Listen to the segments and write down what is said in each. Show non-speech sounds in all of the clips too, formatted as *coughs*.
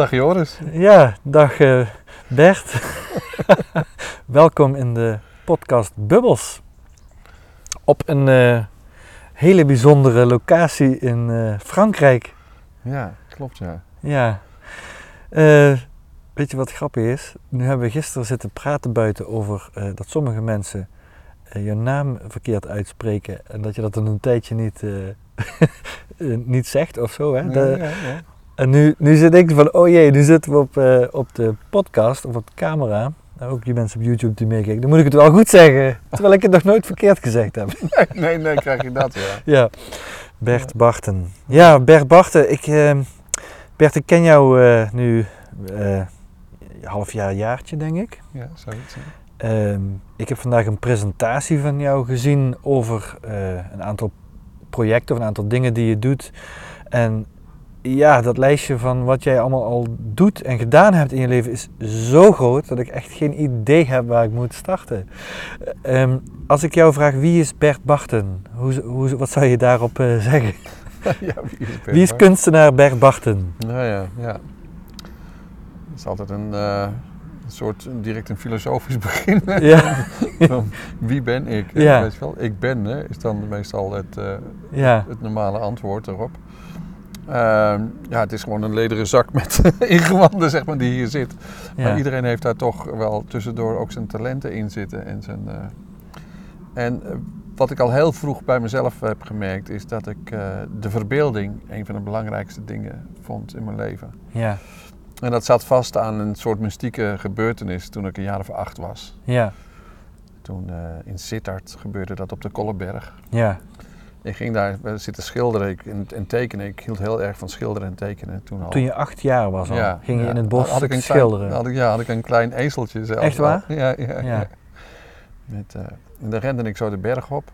Dag Joris. Ja, dag uh, Bert. *laughs* Welkom in de podcast Bubbles. Op een uh, hele bijzondere locatie in uh, Frankrijk. Ja, klopt ja. Ja. weet je wat grappig is? Nu hebben we gisteren zitten praten buiten over dat sommige mensen je naam verkeerd uitspreken en dat je dat dan een tijdje niet, *laughs* niet zegt of zo. Hè? De, ja, ja. En nu, nu zit ik van, oh jee, nu zitten we op, uh, op de podcast of op de camera. Nou, ook die mensen op YouTube die meekijken. Dan moet ik het wel goed zeggen. *laughs* Terwijl ik het nog nooit verkeerd gezegd heb. *laughs* Nee, nee, nee krijg je dat, ja. *laughs* ja, Bert Barten. Ja, Bert Barten. Ik, uh, Bert, ik ken jou uh, nu een half jaar, jaartje, denk ik. Ja, zoiets. Ehm, ik heb vandaag een presentatie van jou gezien over een aantal projecten of een aantal dingen die je doet. En ja, dat lijstje van wat jij allemaal al doet en gedaan hebt in je leven is zo groot dat ik echt geen idee heb waar ik moet starten. Um, als ik jou vraag wie is Bert Barten, hoe, hoe, wat zou je daarop uh, *laughs* zeggen? *laughs* ja, wie, is wie is, kunstenaar Bert Barten? Nou ja, ja. Het is altijd een, uh, een soort direct een filosofisch *laughs* begin. Ja. van, wie ben ik? Ja. Weet je wel? Ik ben hè, is dan meestal het, uh, ja. het normale antwoord erop. Ehm, ja, het is gewoon een lederen zak *laughs* met ingewanden, zeg maar, die hier zit. Maar iedereen heeft daar toch wel tussendoor ook zijn talenten in zitten. En, zijn, uh... en uh, wat ik al heel vroeg bij mezelf heb gemerkt, is dat ik uh, de verbeelding een van de belangrijkste dingen vond in mijn leven. Ja. En dat zat vast aan een soort mystieke gebeurtenis toen ik een jaar of acht was. Ja. Toen in Sittard gebeurde dat op de Kolleberg. Ja. Ik ging daar zitten schilderen en, en, tekenen. Ik hield heel erg van schilderen en tekenen toen al. Toen je acht jaar was al, ging je in het bos had ik een schilderen? Klein, had ik, ja, had ik een klein ezeltje zelf. Echt waar? Ja, ja. ja. Met, uh, en dan rende ik zo de berg op.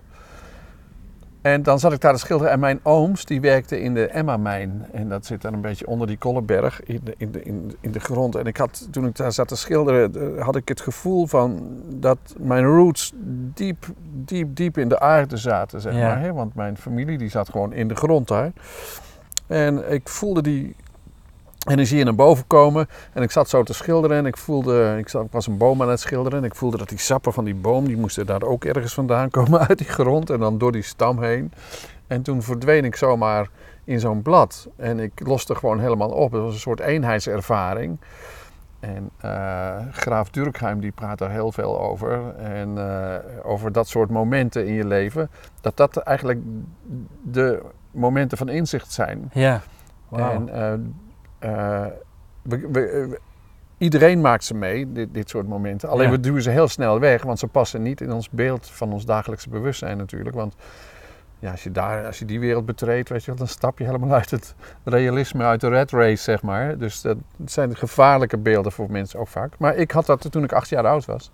En dan zat ik daar te schilderen en mijn ooms die werkten in de Emma-mijn. En dat zit dan een beetje onder die Kolleberg in de, in, de, in, in de grond. En ik had, toen ik daar zat te schilderen, had ik het gevoel van dat mijn roots diep, diep, diep in de aarde zaten, zeg maar. Hè? Want mijn familie die zat gewoon in de grond daar. En ik voelde die energie naar boven komen. En ik zat zo te schilderen en ik voelde, ik, zat, ik was een boom aan het schilderen. En ik voelde dat die sappen van die boom, die moesten daar ook ergens vandaan komen *laughs* uit die grond. En dan door die stam heen. En toen verdween ik zomaar in zo'n blad. En ik loste gewoon helemaal op. Het was een soort eenheidservaring. En uh, Graaf Durkheim die praat daar heel veel over. En uh, over dat soort momenten in je leven. Dat dat eigenlijk de momenten van inzicht zijn. Ja. Wow. En uh, uh, we, iedereen maakt ze mee, dit, dit soort momenten. Alleen we duwen ze heel snel weg, want ze passen niet in ons beeld van ons dagelijkse bewustzijn natuurlijk. Want ja, als, je daar, als je die wereld betreedt, weet je wel, dan stap je helemaal uit het realisme, uit de red race, zeg maar. Dus dat zijn gevaarlijke beelden voor mensen ook vaak. Maar ik had dat toen ik acht jaar oud was.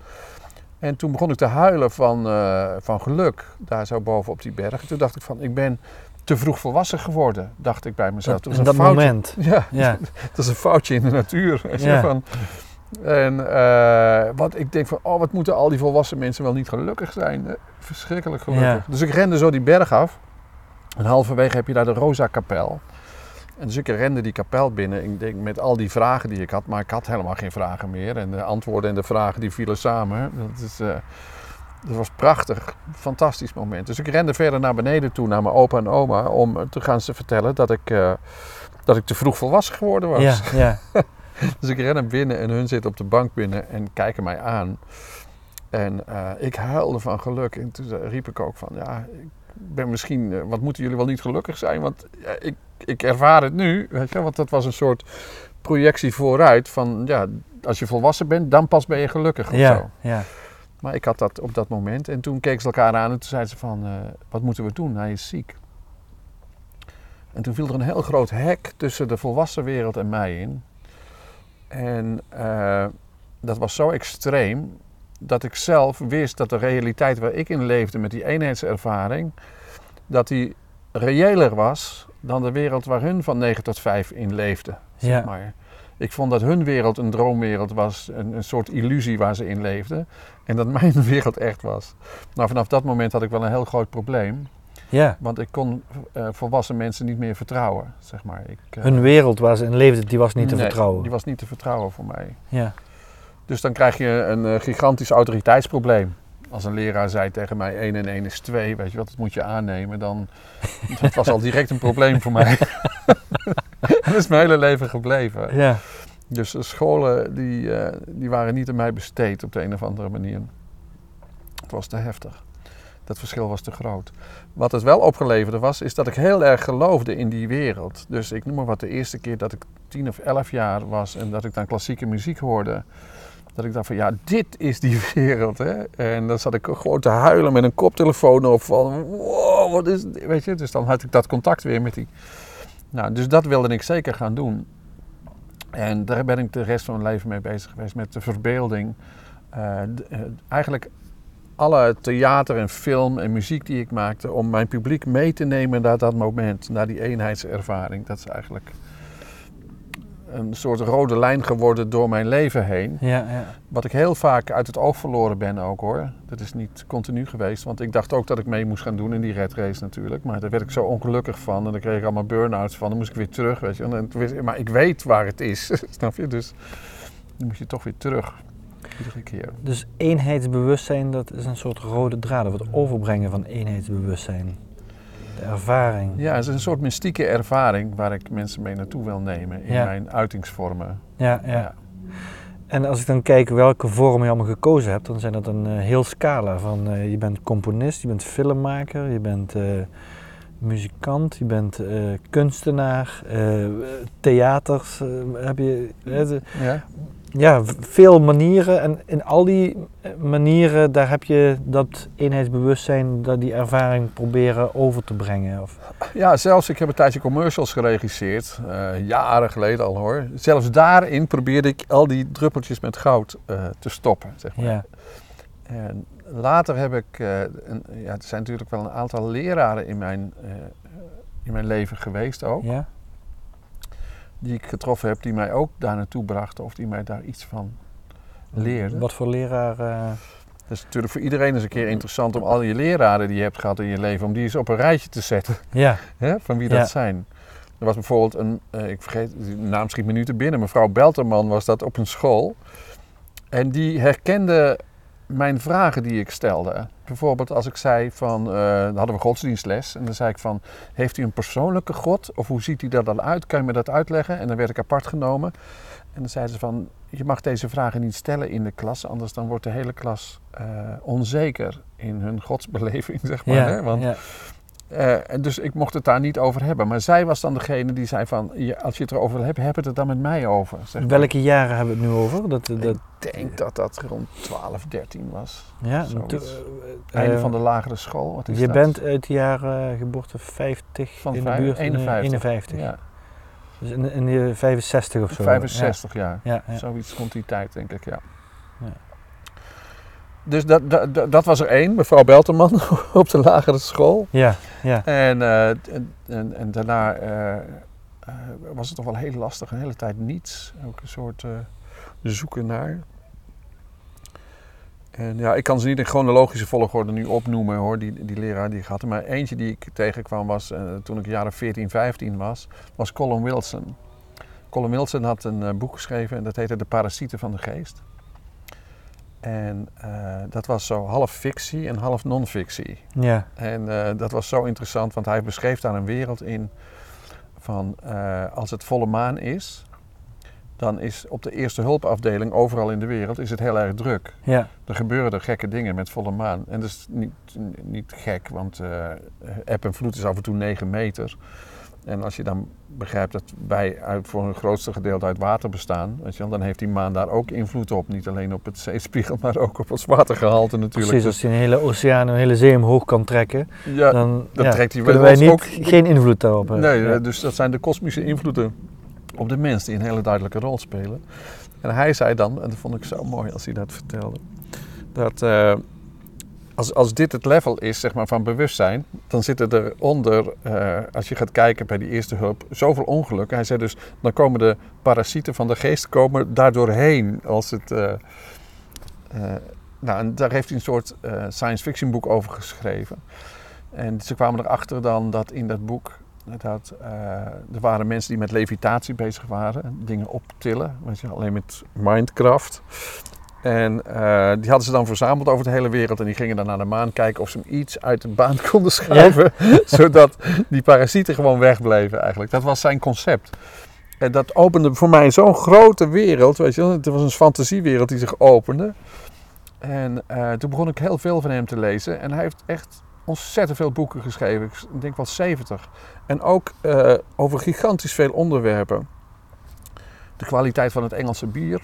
En toen begon ik te huilen van, uh, van geluk, daar zo boven op die berg. En toen dacht ik van, ik ben te vroeg volwassen geworden, dacht ik bij mezelf. Dat, in dat moment. *laughs* Ja, ja. *laughs* dat is een foutje in de natuur. Ja. Van, en uh, wat ik denk van, oh, wat moeten al die volwassen mensen wel niet gelukkig zijn. Eh, verschrikkelijk gelukkig. Dus ik rende zo die berg af. En halverwege heb je daar de Rosa Kapel. En dus ik rende die kapel binnen. Ik denk met al die vragen die ik had, maar ik had helemaal geen vragen meer. En de antwoorden en de vragen die vielen samen. Dat is, uh, dat was prachtig, fantastisch moment. Dus ik rende verder naar beneden toe, naar mijn opa en oma, om te gaan ze vertellen dat ik, uh, dat ik te vroeg volwassen geworden was. Ja, ja. *laughs* dus ik ren naar binnen en hun zitten op de bank binnen en kijken mij aan. En uh, ik huilde van geluk. En toen riep ik ook van, ja, ik ben misschien, uh, wat moeten jullie wel niet gelukkig zijn? Want ik, ik ervaar het nu, weet je, want dat was een soort projectie vooruit van, ja, als je volwassen bent, dan pas ben je gelukkig of ja, zo. Ja. Maar ik had dat op dat moment. En toen keken ze elkaar aan en toen zeiden ze van, uh, wat moeten we doen? Hij is ziek. En toen viel er een heel groot hek tussen de volwassen wereld en mij in. En eh, dat was zo extreem dat ik zelf wist dat de realiteit waar ik in leefde met die eenheidservaring, dat die reëler was dan de wereld waar hun van 9 tot 5 in leefden. Zeg maar. Ik vond dat hun wereld een droomwereld was, een, een soort illusie waar ze in leefden. En dat *laughs* mijn wereld echt was. Nou, vanaf dat moment had ik wel een heel groot probleem. Ja. Want ik kon eh, volwassen mensen niet meer vertrouwen, zeg maar. Ik, eh, Hun wereld waar ze in leefden, die was niet te vertrouwen. die was niet te vertrouwen voor mij. Ja. Dus dan krijg je een eh, gigantisch autoriteitsprobleem. Als een leraar zei tegen mij 1 en 1 is 2, weet je wat, dat moet je aannemen. Dan, dat was al direct een probleem voor mij. *laughs* *laughs* dat is mijn hele leven gebleven. Ja. Dus scholen die, eh, die waren niet aan mij besteed op de een of andere manier. Het was te heftig. Dat verschil was te groot. Wat het wel opgeleverd was, is dat ik heel erg geloofde in die wereld. Dus ik noem maar wat, de eerste keer dat ik tien of elf jaar was en dat ik dan klassieke muziek hoorde. Dat ik dacht van, ja, dit is die *laughs* wereld, hè. En dan zat ik gewoon te huilen met een koptelefoon op van, wow, wat is dit? Weet je, dus dan had ik dat contact weer met die... Nou, dus dat wilde ik zeker gaan doen. En daar ben ik de rest van mijn leven mee bezig geweest, met de verbeelding. Eh, eh, eigenlijk alle theater en film en muziek die ik maakte, om mijn publiek mee te nemen naar dat moment, naar die eenheidservaring. Dat is eigenlijk een soort rode lijn geworden door mijn leven heen. Ja, ja. Wat ik heel vaak uit het oog verloren ben ook hoor. Dat is niet continu geweest, want ik dacht ook dat ik mee moest gaan doen in die red race natuurlijk. Maar daar werd ik zo ongelukkig van en dan kreeg ik allemaal burn-outs van. Dan moest ik weer terug, weet je. En maar ik weet waar het is, *laughs* snap je? Dus dan moet je toch weer terug, iedere keer. Dus eenheidsbewustzijn, dat is een soort rode draad. Of het overbrengen van eenheidsbewustzijn. De ervaring. Ja, het is een soort mystieke ervaring waar ik mensen mee naartoe wil nemen in Ja. mijn uitingsvormen. Ja, ja. En als ik dan kijk welke vorm je allemaal gekozen hebt, dan zijn dat een eh, heel scala van eh, je bent componist, je bent filmmaker, je bent eh, muzikant, je bent kunstenaar, theaters heb je. Ja? Ja, veel manieren en in al die eh, manieren daar heb je dat eenheidsbewustzijn, dat die ervaring proberen over te brengen. Of, ja, zelfs ik heb een tijdje commercials geregisseerd, eh, jaren geleden al hoor. Zelfs daarin probeerde ik al die druppeltjes met goud eh, te stoppen, zeg maar. ja, En later heb ik, een, ja, er zijn natuurlijk wel een aantal leraren in mijn, in mijn leven geweest ook, ja, die ik getroffen heb, die mij ook daar naartoe brachten of die mij daar iets van leerden. Wat voor leraar? Dat is natuurlijk voor iedereen eens een keer interessant om al je leraren die je hebt gehad in je leven, om die eens op een rijtje te zetten, ja, hè, van wie Ja. dat zijn. Er was bijvoorbeeld een, eh, ik vergeet, de naam schiet me nu te binnen, mevrouw Belterman was dat op een school. En die herkende mijn vragen die ik stelde. Bijvoorbeeld als ik zei van, eh, dan hadden we godsdienstles. En dan zei ik van, heeft u een persoonlijke God? Of hoe ziet hij er dan uit? Kan je me dat uitleggen? En dan werd ik apart genomen. En dan zeiden ze van, je mag deze vragen niet stellen in de klas. Anders dan wordt de hele klas eh, onzeker in hun godsbeleving, *laughs* zeg maar. ja, hè? Want ja. En dus ik mocht het daar niet over hebben. Maar zij was dan degene die zei van, ja, als je het erover wil hebben, heb het er dan met mij over. Zeg maar. Welke jaren hebben we het nu over? Dat, dat, Ik denk dat dat rond 12, 13 was. ja, eh, Einde eh, van de lagere school. Wat is Je dat? bent uit de jaren geboorte 50 Van in de buurt. eh, 51. 51. Ja, Dus in, in de 65 of zo. 65 jaar. Ja, ja. Zoiets rond die tijd, denk ik, ja. Ja. Dus dat, dat, dat- was er één, mevrouw Belterman, *laughs* op de lagere school. Ja, ja. En, eh, en, en, en daarna eh, eh, was het toch wel heel lastig, een hele tijd niets. Ook een soort zoeken naar. En ja, ik kan ze niet in chronologische volgorde nu opnoemen hoor, die, die leraar die ik had. Maar eentje die ik tegenkwam was, toen ik jaren 14, 15 was, was Colin Wilson. Colin Wilson had een boek geschreven en dat heette De Parasieten van de Geest. En eh, dat was zo half fictie en half non-fictie. ja. En eh, dat was zo interessant, want hij beschreef daar een wereld in van eh, als het volle maan is, dan is op de eerste hulpafdeling overal in de wereld is het heel erg druk. ja. Er gebeuren er gekke dingen met volle maan. En dat is niet, niet gek, want eb en vloed is af en toe 9 meter. En als je dan begrijpt dat wij uit, voor een grootste gedeelte uit water bestaan, weet je wel, dan heeft die maan daar ook invloed op. Niet alleen op het zeespiegel, *laughs* maar ook op het watergehalte natuurlijk. Precies, als je een hele oceaan, een hele zee omhoog kan trekken, Dus, ja, dan dan ja, trekt kunnen wij ons niet, ook- geen invloed daarop hebben. Nee, Ja. dus dat zijn de kosmische invloeden. op de mens die een hele duidelijke rol spelen. En hij zei dan, en dat vond ik zo mooi als hij dat vertelde, dat eh, als, als dit het level is zeg maar, van bewustzijn, dan zitten er onder, eh, als je gaat kijken bij die eerste hulp, zoveel ongelukken. Hij zei dus, dan komen de parasieten van de geest komen daardoorheen als het... eh, eh, nou, daar heeft hij een soort science fiction boek over geschreven. En ze kwamen erachter dan dat in dat boek dat, er waren mensen die met levitatie bezig waren, dingen optillen, weet alleen met mindcraft. En eh, die hadden ze dan verzameld over de hele wereld en die gingen dan naar de maan kijken of ze hem iets uit de baan *laughs* konden schuiven, *laughs* zodat die parasieten gewoon wegbleven eigenlijk. Dat was zijn concept. En dat opende voor mij zo'n grote wereld, weet je wel. Het was een fantasiewereld die zich opende. En eh, toen begon ik heel veel van hem te lezen. En hij heeft echt ontzettend veel boeken geschreven. Ik denk wel 70. En ook eh, over gigantisch veel onderwerpen. De kwaliteit van het Engelse bier.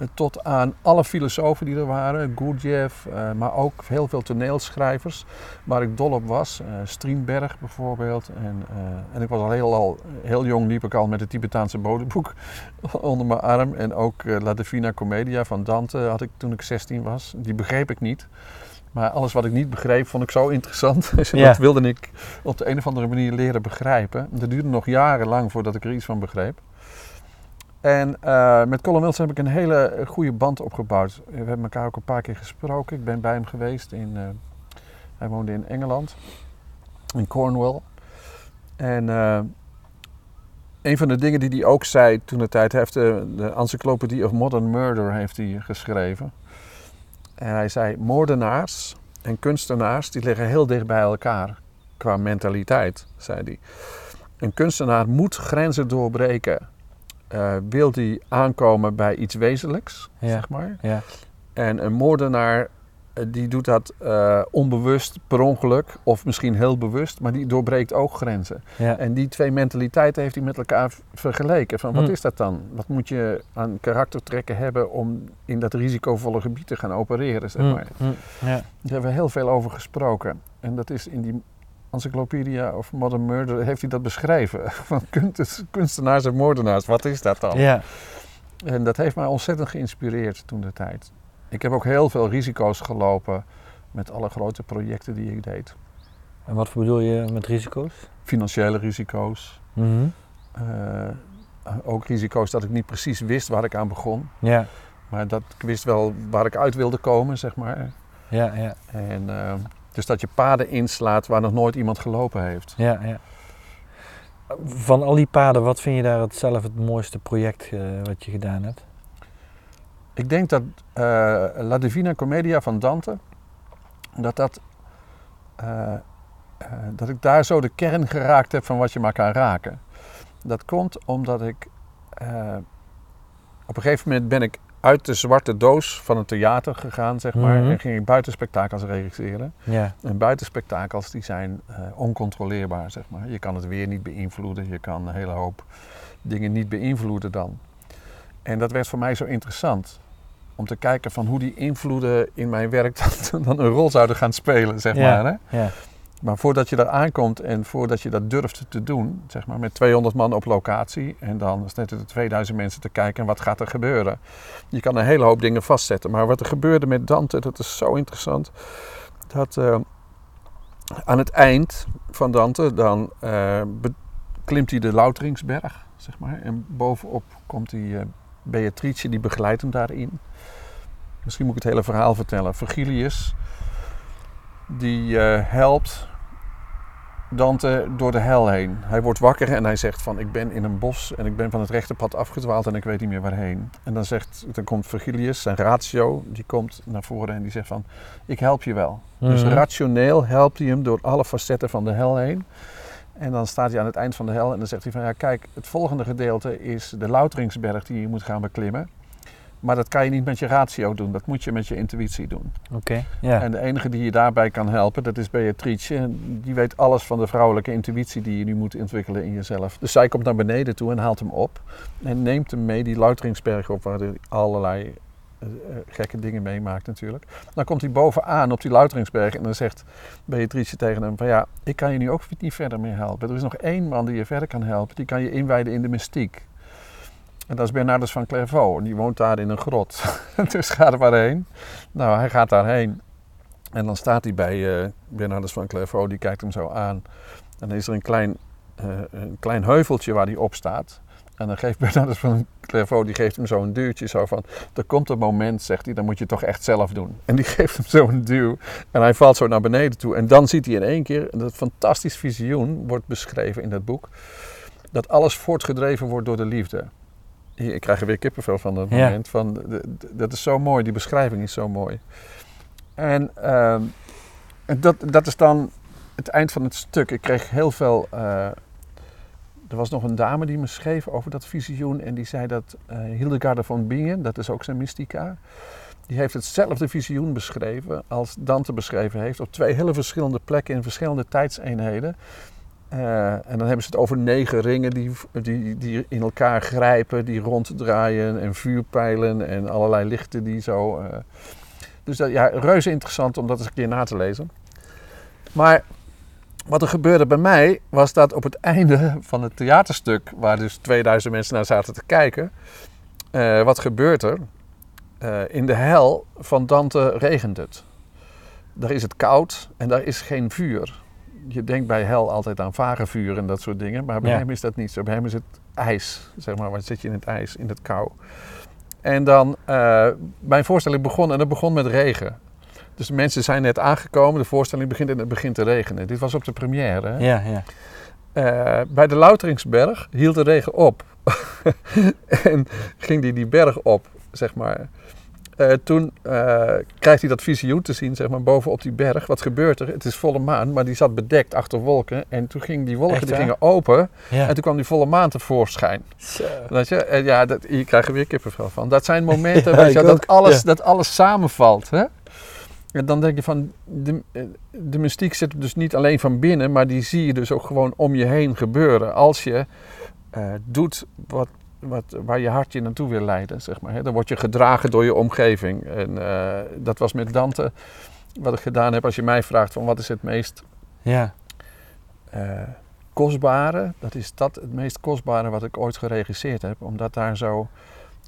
Eh, Tot aan alle filosofen die er waren. Gurdjieff, eh, maar ook heel veel toneelschrijvers. Waar ik dol op was. eh Strindberg bijvoorbeeld. En, en ik was al heel, al heel jong, liep ik al met het Tibetaanse bodemboek *laughs* onder mijn arm. En ook La Divina Commedia van Dante had ik toen ik 16 was. Die begreep ik niet. Maar alles wat ik niet begreep, vond ik zo interessant. *laughs* Dus Ja. dat wilde ik op de een of andere manier leren begrijpen. Dat duurde nog jarenlang voordat ik er iets van begreep. En eh, met Colin Wilson heb ik een hele goede band opgebouwd. We hebben elkaar ook een paar keer gesproken. Ik ben bij hem geweest. In, eh, hij woonde in Engeland, in Cornwall. En eh, een van de dingen die hij ook zei toen de tijd, heeft de, de Encyclopedia of Modern Murder heeft hij geschreven. En hij zei, moordenaars en kunstenaars die liggen heel dicht bij elkaar qua mentaliteit, zei hij. Een kunstenaar moet grenzen doorbreken. Eh, wil die aankomen bij iets wezenlijks, Ja. zeg maar. Ja. En een moordenaar eh, die doet dat eh, onbewust, per ongeluk, of misschien heel bewust, maar die doorbreekt ook grenzen. Ja. En die twee mentaliteiten heeft hij met elkaar vergeleken. Van wat Hm. is dat dan? Wat moet je aan karaktertrekken hebben om in dat risicovolle gebied te gaan opereren, zeg Mm, maar. mm, ja. Daar hebben we heel veel over gesproken. En dat is in die Encyclopedia of Modern Murder heeft hij dat beschreven. *laughs* Van kunst- kunstenaars en moordenaars, wat is dat dan? ja. En dat heeft mij ontzettend geïnspireerd toen de tijd. Ik heb ook heel veel risico's gelopen met alle grote projecten die ik deed. En wat bedoel je met risico's? Financiële risico's. Mhm. eh, ook risico's dat ik niet precies wist waar ik aan begon. Ja, Maar dat ik wist wel waar ik uit wilde komen, zeg maar. ja, ja, En, eh, dus dat je paden inslaat waar nog nooit iemand gelopen heeft. ja, ja. Van al die paden, wat vind je daar het zelf het mooiste project eh, wat je gedaan hebt? Ik denk dat eh, La Divina Commedia van Dante, dat, dat, eh, dat ik daar zo de kern geraakt heb van wat je maar kan raken. Dat komt omdat ik op een gegeven moment ben ik uit de zwarte doos van het theater gegaan, zeg maar, Mhm. en ging ik buitenspektakels regisseren. En buitenspektakels die zijn eh, oncontroleerbaar, zeg maar. Je kan het weer niet beïnvloeden, je kan een hele hoop dingen niet beïnvloeden dan. En dat werd voor mij zo interessant. Om te kijken van hoe die invloeden in mijn werk *laughs* dan, dan een rol zouden gaan spelen, zeg maar. Hè? Maar voordat je daar aankomt en voordat je dat durft te doen, zeg maar met 200 man op locatie en dan zitten er 2000 mensen te kijken en wat gaat er gebeuren. Je kan een hele hoop dingen vastzetten, maar wat er gebeurde met Dante, dat is zo interessant. Dat eh, aan het eind van Dante, dan eh, klimt hij de Louteringsberg, zeg maar, en bovenop komt die eh, Beatrice, die begeleidt hem daarin. Misschien moet ik het hele verhaal vertellen. Virgilius, die helpt Dante door de hel heen. Hij wordt wakker en hij zegt van ik ben in een bos en ik ben van het rechte pad afgedwaald en ik weet niet meer waarheen. En dan, zegt, dan komt Virgilius, zijn ratio, die komt naar voren en die zegt van ik help je wel. Dus Mhm. rationeel helpt hij hem door alle facetten van de hel heen. En dan staat hij aan het eind van de hel en dan zegt hij van ja kijk, het volgende gedeelte is de Louteringsberg die je moet gaan beklimmen. Maar dat kan je niet met je ratio doen, dat moet je met je intuïtie doen. Oké. En de enige die je daarbij kan helpen, dat is Beatrice. Die weet alles van de vrouwelijke intuïtie die je nu moet ontwikkelen in jezelf. Dus zij komt naar beneden toe en haalt hem op. En neemt hem mee die Louteringsberg op, waar hij allerlei eh, eh, gekke dingen meemaakt natuurlijk. Dan komt hij bovenaan op die Louteringsberg en dan zegt Beatrice tegen hem van ja, ik kan je nu ook niet verder meer helpen. Er is nog één man die je verder kan helpen, die kan je inwijden in de mystiek. En dat is Bernardus van Clairvaux. En die woont daar in een grot. *laughs* dus ga er maar heen. Nou, hij gaat daarheen. En dan staat hij bij uh, Bernardus van Clairvaux. Die kijkt hem zo aan. En dan is er een klein, uh, een klein heuveltje waar hij op staat. En dan geeft *laughs* Bernardus van Clairvaux, die geeft hem zo een duwtje. Zo van, er komt een moment, zegt hij, dan moet je toch echt zelf doen. En die *laughs* geeft hem zo een duw. En hij valt zo naar beneden toe. En dan ziet hij in één keer, dat fantastisch visioen wordt beschreven in dat boek. Dat alles voortgedreven wordt door de liefde. Ik krijg er weer kippenvel van dat moment. Van, dat is zo mooi, die beschrijving is zo mooi. En uh, dat, dat is dan het eind van het stuk. Ik kreeg heel veel... Uh, er was nog een dame die me schreef over dat visioen. En die zei dat uh, Hildegarde van Bingen, dat is ook zijn mystica. Die heeft hetzelfde visioen beschreven als Dante beschreven heeft. Op twee hele verschillende plekken in verschillende tijdseenheden. Uh, en dan hebben ze het over negen ringen die, die, die in elkaar grijpen, die ronddraaien en vuurpijlen en allerlei lichten die zo. Uh, dus dat, ja, reuze interessant om dat eens een keer na te lezen. Maar wat er gebeurde bij mij was dat op het *laughs* einde van het theaterstuk, waar dus 2000 mensen naar zaten te kijken, uh, wat gebeurt er? in de hel van Dante regent het. Daar is het koud en daar is geen vuur je denkt bij hel altijd aan vagevuur en dat soort dingen. Maar bij hem is dat niet zo. Bij hem is het ijs, zeg maar. Wat zit je in het ijs, in het kou. En dan, uh, mijn voorstelling begon en dat begon met regen. Dus de mensen zijn net aangekomen, de voorstelling begint en het begint te regenen. Dit was op de première. Hè? Ja, ja. Uh, bij de Louteringsberg hield de regen op. *laughs* en ging die die berg op, zeg maar. Uh, toen uh, krijgt hij dat visioen te zien, zeg maar, bovenop die berg. Wat gebeurt er? Het is volle maan, maar die zat bedekt achter wolken. En toen gingen die wolken die gingen open. Ja. En toen kwam die volle maan tevoorschijn. Zo. Weet je? En ja, dat, hier krijg je weer kippenvel van. Dat zijn momenten ja, je, dat, alles, ja. dat alles samenvalt. Hè? En dan denk je van, de, de mystiek zit dus niet alleen van binnen, maar die zie je dus ook gewoon om je heen gebeuren. Als je uh, doet wat wat, waar je hart je naartoe wil leiden, zeg maar. Hè. Dan word je gedragen door je omgeving. En uh, dat was met Dante wat ik gedaan heb. Als je mij vraagt van wat is het meest ja. uh, kostbare, dat is dat het meest kostbare wat ik ooit geregisseerd heb. Omdat daar zo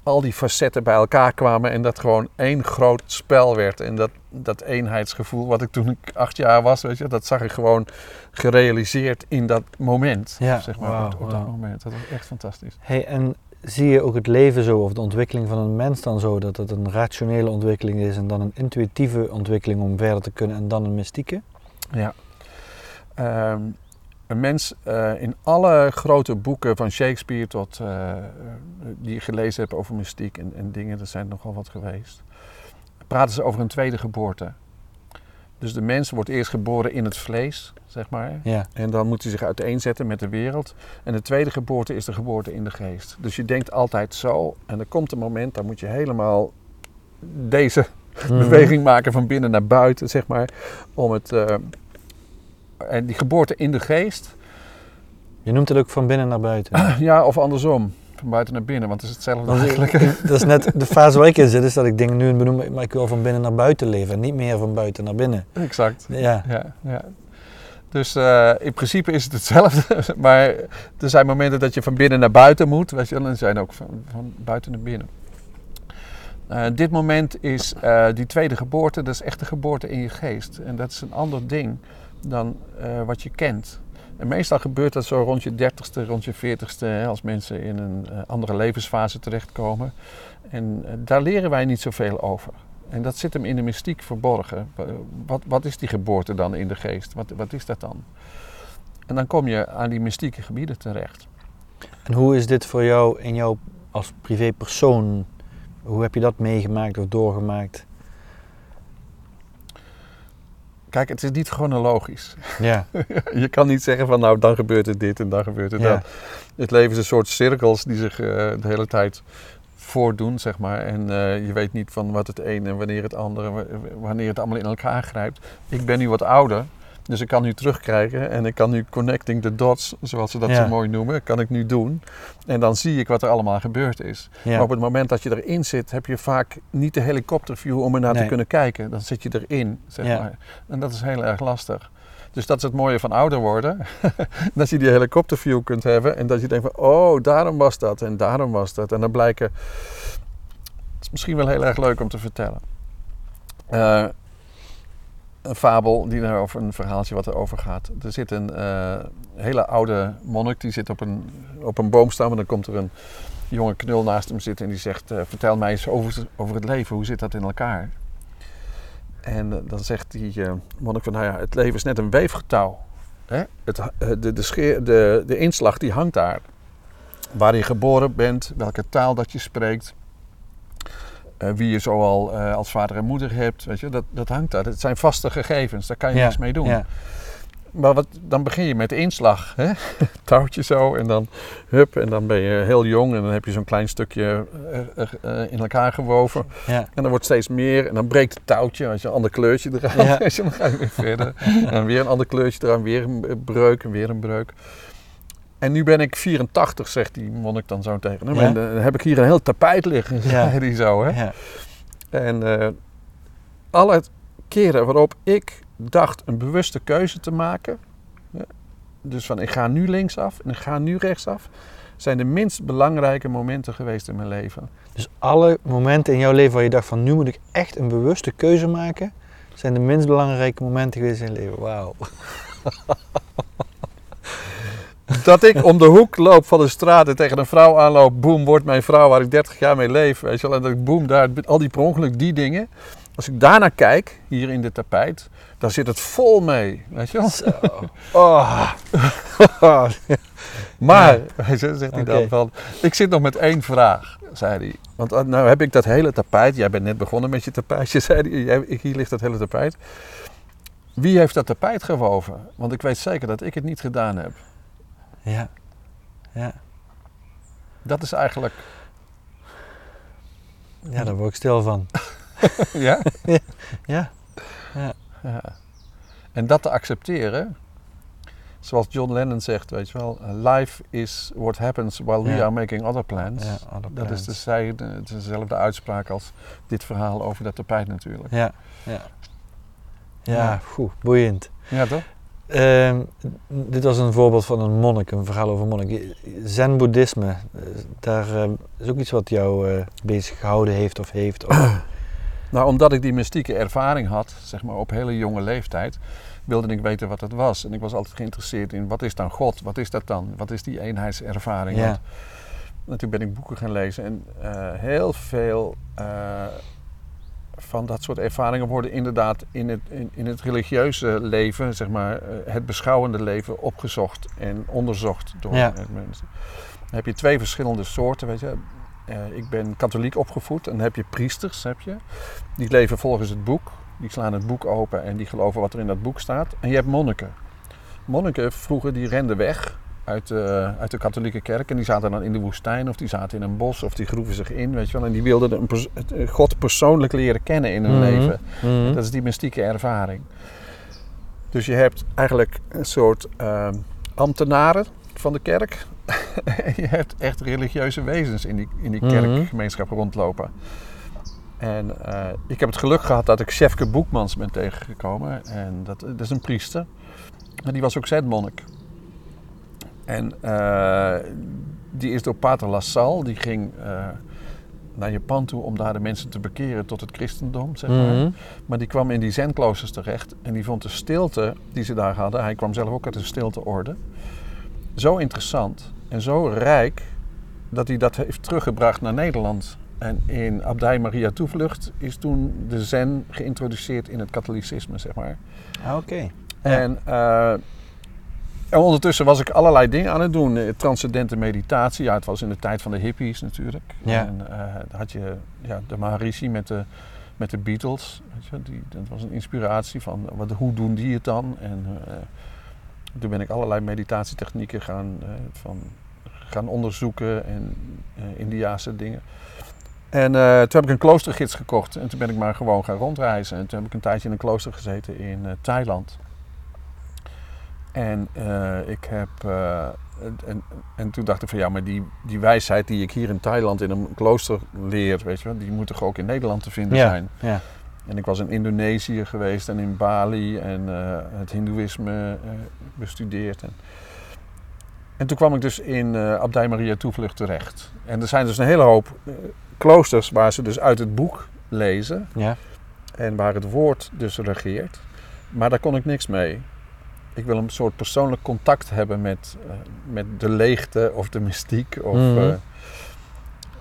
al die facetten bij elkaar kwamen en dat gewoon één groot spel werd. En dat, dat eenheidsgevoel wat ik toen ik acht jaar was, weet je, dat zag ik gewoon gerealiseerd in dat moment. Ja, zeg maar, wow, op, op wow. dat moment. Dat was echt fantastisch. Hey, en zie je ook het leven zo, of de ontwikkeling van een mens dan zo, dat het een rationele ontwikkeling is en dan een intuïtieve ontwikkeling om verder te kunnen en dan een mystieke? Ja. Um, een mens uh, in alle grote boeken van Shakespeare tot uh, die je gelezen hebt over mystiek en, en, dingen, er zijn nogal wat geweest, praten ze over een tweede geboorte. Dus de mens wordt eerst geboren in het vlees, zeg maar. Ja. En dan moet hij zich uiteenzetten met de wereld. En de tweede geboorte is de geboorte in de geest. Dus je denkt altijd zo. En er komt een moment, dan moet je helemaal deze mm. beweging maken van binnen naar buiten, zeg maar. Om het... Uh, en die geboorte in de geest. Je noemt het ook van binnen naar buiten. *clears throat* Ja, of andersom. Van buiten naar binnen, want het is hetzelfde Want eigenlijk. ik- *laughs* dat is net de fase waar ik in zit, is dat ik dingen nu benoem, maar ik wil van binnen naar buiten leven en niet meer van buiten naar binnen. Exact. Ja, Ja, ja. Dus eh, in principe is het hetzelfde, *laughs* maar er zijn momenten dat je van binnen naar buiten moet, weet je en er zijn ook van, van buiten naar binnen. Eh, dit moment is eh, die tweede geboorte, dat is echt de geboorte in je geest. En dat is een ander ding dan wat je kent. En meestal gebeurt dat zo rond je dertigste, rond je veertigste, als mensen in een eh, andere levensfase terechtkomen. En eh, daar leren wij niet zoveel over. En dat zit hem in de mystiek verborgen. Wa- Wat, wat is die geboorte dan in de geest? Wat, wat is dat dan? En dan kom je aan die mystieke gebieden terecht. En hoe is dit voor jou in jou als privépersoon? Hoe heb je dat meegemaakt of doorgemaakt? Kijk, het is niet chronologisch. Ja, *laughs* je kan niet zeggen van nou, dan gebeurt er dit en dan gebeurt er Ja. dat. Het leven is een soort cirkels die zich eh, de hele tijd voordoen, zeg maar. En eh, je weet niet van wat het een en wanneer het andere, wa- wanneer het allemaal in elkaar grijpt. Ik ben nu wat ouder, dus ik kan nu terugkijken en ik kan nu connecting the dots, zoals ze dat Ja. zo mooi noemen, kan ik nu doen. En dan zie ik wat er allemaal gebeurd is. ja. Maar op het moment dat je erin zit, heb je vaak niet de helikopterview om er naar te Nee. kunnen kijken. Dan zit je erin, zeg Ja. maar. En dat is heel erg lastig. Dus dat is het mooie van ouder worden. *laughs* dat je die helikopterview kunt hebben en dat je denkt van, oh, daarom was dat en daarom was dat. En dan blijken, het is misschien wel heel erg leuk om te vertellen. Eh, een fabel die over een verhaaltje wat erover gaat. Er zit een eh, hele oude monnik die zit op een, op een boomstam en dan komt er een jonge knul naast hem zitten en die zegt: eh, Vertel mij eens over, over het leven, hoe zit dat in elkaar? En eh, dan zegt die monnik van, nou ja, het leven is net een weefgetouw. Hè? Het, de, de, scheer, de, de inslag die hangt daar. Waar je geboren bent, welke taal dat je spreekt, wie je zoal als vader en moeder hebt, weet je, dat, dat hangt daar. Het zijn vaste gegevens, daar kan je ja, niks mee doen. Ja. Maar wat, dan begin je met de inslag. Hè? *laughs* Touwtje zo en dan hup. En dan ben je heel jong en dan heb je zo'n klein stukje uh, in elkaar gewoven. Ja. En dan wordt steeds meer en dan breekt het touwtje. Als je een ander kleurtje eraan ja. *laughs* dan ga je weer verder. en weer een ander kleurtje eraan, weer een breuk en weer een breuk. En nu ben ik 84, zegt die monnik dan zo tegen hem. En dan heb ik hier een heel tapijt liggen, zei die zo. Hè? En alle keren waarop ik dacht een bewuste keuze te maken. Dus van ik ga nu linksaf en ik ga nu rechtsaf. Zijn de minst belangrijke momenten geweest in mijn leven. Dus alle momenten in jouw leven waar je dacht van nu moet ik echt een bewuste keuze maken. Zijn de minst belangrijke momenten geweest in je leven. Wauw. *laughs* dat ik om de hoek loop van de straat en tegen een vrouw aanloop. Boem, wordt mijn vrouw waar ik 30 jaar mee leef. Weet je wel, en dat ik boem daar, al die per ongeluk, die dingen. Als ik daarnaar kijk, hier in dit tapijt, dan zit het vol mee. Weet je wel? Zo. *laughs* Oh. *laughs* maar, ja. zegt hij dan van, ik zit nog met één vraag, zei hij. Want uh, nou heb ik dat hele tapijt, jij bent net begonnen met je tapijtje, *laughs* zei hij, hier ligt dat hele tapijt. Wie heeft dat tapijt gewoven? Want ik weet zeker dat ik het niet gedaan heb. Ja, ja. Dat is eigenlijk... Ja, daar word ik stil van. *laughs* ja? ja. ja. ja. En dat te accepteren, zoals John Lennon zegt, weet je wel, life is what happens while we are making other plans. Ja, other plans. Dat is de, dezelfde uitspraak als dit verhaal over dat tapijt natuurlijk. Ja, ja. Ja, goed, boeiend. Ja, toch? Uh, dit was een voorbeeld van een monnik, een verhaal over monnik. Zen-boeddhisme, eh, daar uh, is ook iets wat jou uh, bezig gehouden heeft of heeft. Of *clears throat* Nou, omdat ik die mystieke ervaring had, zeg maar op hele jonge leeftijd, wilde ik weten wat dat was. En ik was altijd geïnteresseerd in wat is dan God? Wat is dat dan? Wat is die eenheidservaring? Ja. En toen ben ik boeken gaan lezen en uh, heel veel van dat soort ervaringen worden inderdaad in het, in, in het religieuze leven, zeg maar, uh, het beschouwende leven opgezocht en onderzocht door ja. mensen. Dan heb je twee verschillende soorten, weet je. Uh, ik ben katholiek opgevoed en dan heb je priesters, heb je. Die leven volgens het boek. Die slaan het boek open en die geloven wat er in dat boek staat. En je hebt monniken. Monniken vroeger die renden weg uit de, uit de katholieke kerk. En die zaten dan in de woestijn of die zaten in een bos of die groeven zich in, weet je wel. En die wilden een pers God persoonlijk leren kennen in hun mm -hmm. leven. Mm -hmm. Dat is die mystieke ervaring. Dus je hebt eigenlijk een soort uh, ambtenaren van de kerk. *laughs* je hebt echt religieuze wezens in die, in die kerkgemeenschap rondlopen. En uh, ik heb het geluk gehad dat ik Chefke Boekmans ben tegengekomen. En dat, dat is een priester. Maar die was ook zenmonnik. En uh, die is door Pater Lassalle, die ging uh, naar Japan toe om daar de mensen te bekeren tot het christendom, zeg maar. Mm -hmm. Maar die kwam in die zenkloosters terecht en die vond de stilte die ze daar hadden, hij kwam zelf ook uit de stilteorde, zo interessant en zo rijk dat hij dat heeft teruggebracht naar Nederland. En in Abdij Maria Toevlucht is toen de zen geïntroduceerd in het katholicisme, zeg maar. Ah, oké. Okay. En, uh, en, ondertussen was ik allerlei dingen aan het doen. Transcendente meditatie, ja, het was in de tijd van de hippies natuurlijk. Ja. En uh, dan had je ja, de Maharishi met de, met de Beatles. Weet je, die, dat was een inspiratie van wat, hoe doen die het dan? En uh, toen ben ik allerlei meditatietechnieken gaan, van gaan onderzoeken en Indiaanse dingen. En uh, toen heb ik een kloostergids gekocht en toen ben ik maar gewoon gaan rondreizen. En toen heb ik een tijdje in een klooster gezeten in uh, Thailand. En ik heb. En, en, toen dacht ik van ja, maar die, die wijsheid die ik hier in Thailand in een klooster leer, weet je wel, die moet toch ook in Nederland te vinden ja, zijn. Ja. En ik was in Indonesië geweest en in Bali en eh, het Hindoeïsme eh, bestudeerd. En, en toen kwam ik dus in eh Abdij Maria Toevlucht terecht. En er zijn dus een hele hoop eh, kloosters waar ze dus uit het boek lezen. Ja. En waar het woord dus regeert. Maar daar kon ik niks mee. Ik wil een soort persoonlijk contact hebben met, eh, met de leegte of de mystiek. Of, Mhm. eh,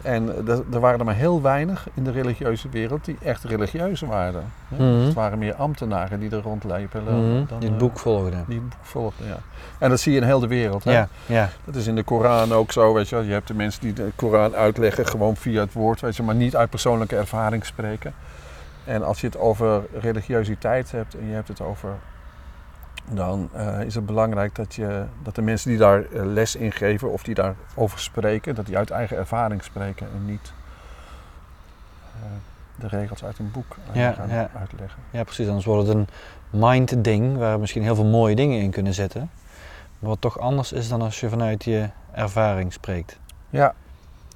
en er- waren er maar heel weinig in de religieuze wereld die echt religieus waren. hè. Mhm. Het waren meer ambtenaren die er rondlepen. Mhm, dan, die het eh, boek volgden. die het boek volgden, ja. En dat zie je in heel de wereld. Hè? Ja, ja. Dat is in de Koran ook zo, weet je. Je hebt de mensen die de Koran uitleggen gewoon via het woord, weet je, maar niet uit persoonlijke ervaring spreken. En als je het over religiositeit hebt en je hebt het over, dan eh, is het belangrijk dat, je, dat de mensen die daar eh, les in geven of die daarover spreken, dat die uit eigen ervaring spreken en niet eh, de regels uit een boek Ja, gaan ja. uitleggen. ja, precies. Anders wordt het een mind-ding waar misschien heel veel mooie dingen in kunnen zitten. Maar wat toch anders is dan als je vanuit je ervaring spreekt. Ja,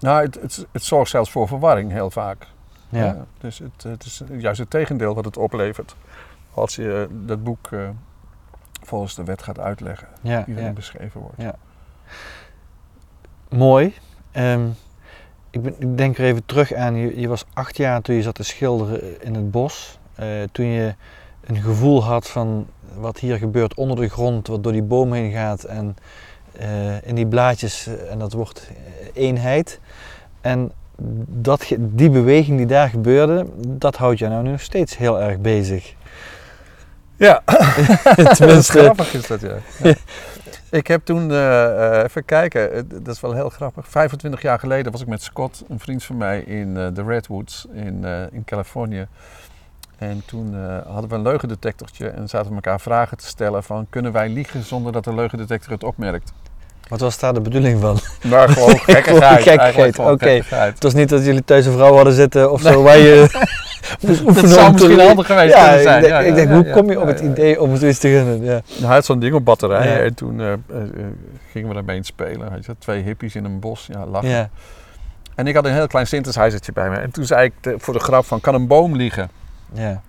nou, het, het, het zorgt zelfs voor verwarring heel vaak. Ja. Ja, dus het, het is juist het tegendeel wat het oplevert. Als je dat boek volgens de wet gaat uitleggen, Ja, die ja. erin beschreven wordt. Ja. Mooi. Ehm, ik, ben, ik denk er even terug aan, je, je was acht jaar toen je zat te schilderen in het bos. Eh, toen je een gevoel had van wat hier gebeurt onder de grond, wat door die boom heen gaat en eh, in die blaadjes eh, en dat wordt eenheid. En dat, die beweging die daar gebeurde, dat houdt je nou nog steeds heel erg bezig. Ja, *laughs* *laughs* Tenminste, grappig is dat, ja. *laughs* Ja. Ik heb toen, eh, eh, even kijken, eh, dat is wel heel grappig. 25 jaar geleden was ik met Scott, een vriend van mij, in de Redwoods in, in Californië. En toen hadden we een leugendetectortje en zaten we elkaar vragen te stellen van... kunnen wij liegen zonder dat de leugendetector het opmerkt? Wat was daar de bedoeling van? Maar gewoon gekkigheid. *laughs* Gewoon gekkigheid, oké. Het was niet dat jullie thuis een vrouw hadden zitten of zo, waar je *laughs* moest Dat zou misschien handig geweest ja, kunnen zijn. Ik denk, Ja, ik ja, denk ja, hoe kom je op het idee om zoiets te gaan doen? Ja. Hij had zo'n ding op batterij Ja. en toen eh, gingen we daarmee spelen. Weet je, twee hippies in een bos, ja, lachen. Ja. En ik had een heel klein synthesizertje bij me. En toen zei ik voor de grap van, kan een boom liegen? Ja.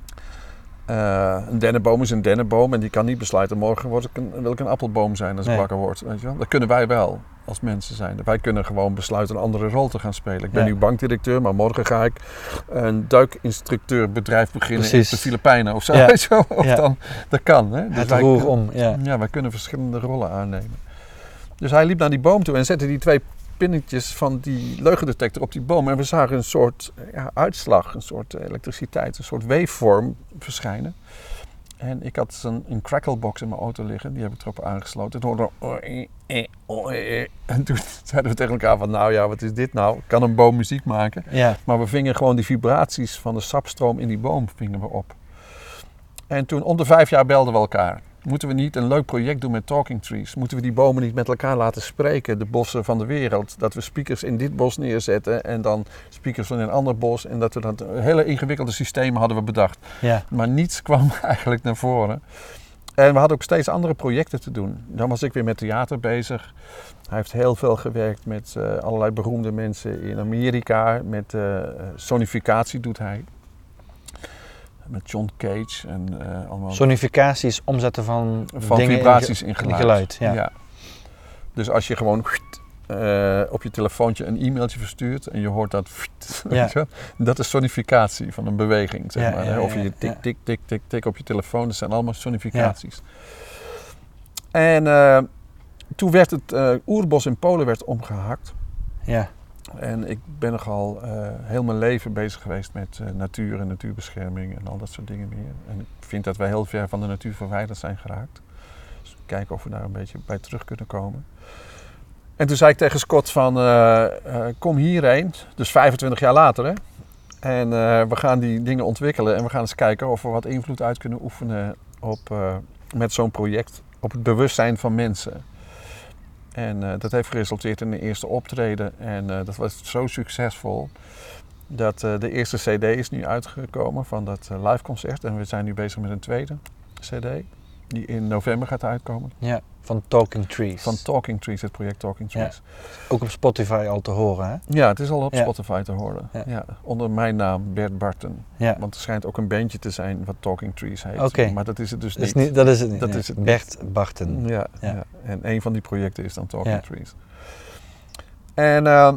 Eh, een dennenboom is een dennenboom en die kan niet besluiten... morgen word ik een, wil ik een appelboom zijn als ik Nee. wakker word. Weet je wel? Dat kunnen wij wel als mensen zijn. Wij kunnen gewoon besluiten een andere rol te gaan spelen. Ik ben Ja. nu bankdirecteur, maar morgen ga ik een duikinstructeurbedrijf beginnen Precies. in de Filipijnen of zo. Ja. *laughs* weet je wel. Of Ja. dan, dat kan. Hè? Het wij- roer om, ja. ja, wij kunnen verschillende rollen aannemen. Dus hij liep naar die boom toe en zette die twee pinnetjes van die leugendetector op die boom. En we zagen een soort ja, uitslag, een soort elektriciteit, een soort waveform verschijnen. En ik had een, een cracklebox in mijn auto liggen, die heb ik erop aangesloten. Hoorde. En toen *laughs* zeiden we tegen elkaar van, nou ja, wat is dit nou? Kan een boom muziek maken? Ja. Maar we vingen gewoon die vibraties van de sapstroom in die boom vingen we op. En toen om de vijf jaar belden we elkaar. Moeten we niet een leuk project doen met Talking Trees? Moeten we die bomen niet met elkaar laten spreken, de bossen van de wereld? Dat we speakers in dit bos neerzetten en dan speakers van een ander bos. En dat we dat hele ingewikkelde systeem hadden we bedacht. Ja. Maar niets *laughs* kwam eigenlijk naar voren. En we hadden ook steeds andere projecten te doen. Dan was ik weer met theater bezig. Hij heeft heel veel gewerkt met eh, allerlei beroemde mensen in Amerika. Met eh, sonificatie doet hij. Met John Cage en eh, allemaal Sonificatie is omzetten van, van dingen vibraties in, in ge- geluid. geluid, ja. Dus als je gewoon eh, op je telefoontje een e-mailtje verstuurt en je hoort dat, *laughs* Ja. dat is sonificatie van een beweging. Zeg Ja, maar, hè. of je tik, tik, tik, tik, tik op je telefoon, dat zijn allemaal sonificaties. En eh, toen werd het oerbos in Polen werd omgehakt. Ja. En ik ben nogal eh heel mijn leven bezig geweest met eh, natuur en natuurbescherming en al dat soort dingen meer. En ik vind dat wij heel ver van de natuur verwijderd zijn geraakt. Dus kijken of we daar een beetje bij terug kunnen komen. En toen zei ik tegen Scott van, eh, kom hierheen, dus 25 jaar later hè. En we gaan die dingen ontwikkelen en we gaan eens kijken of we wat invloed uit kunnen oefenen op, met zo'n project op het bewustzijn van mensen. En eh, dat heeft geresulteerd in een eerste optreden. En eh, dat was zo succesvol dat eh, de eerste CD is nu uitgekomen van dat live concert. En we zijn nu bezig met een tweede CD, die in november gaat uitkomen. ja. Van Talking Trees. Van Talking Trees, het project Talking Ja. Trees. Ook op Spotify al te horen, hè? Ja, het is al op Ja. Spotify te horen. Ja. Ja. onder mijn naam, Bert Barton. Ja. Want er schijnt ook een bandje te zijn wat Talking Trees heet. Oké. Maar dat is het dus Dat is, niet. niet, dat is het niet. Dat nee. is het niet. Bert Barten. Ja, en een van die projecten is dan Talking Ja. Trees. En eh,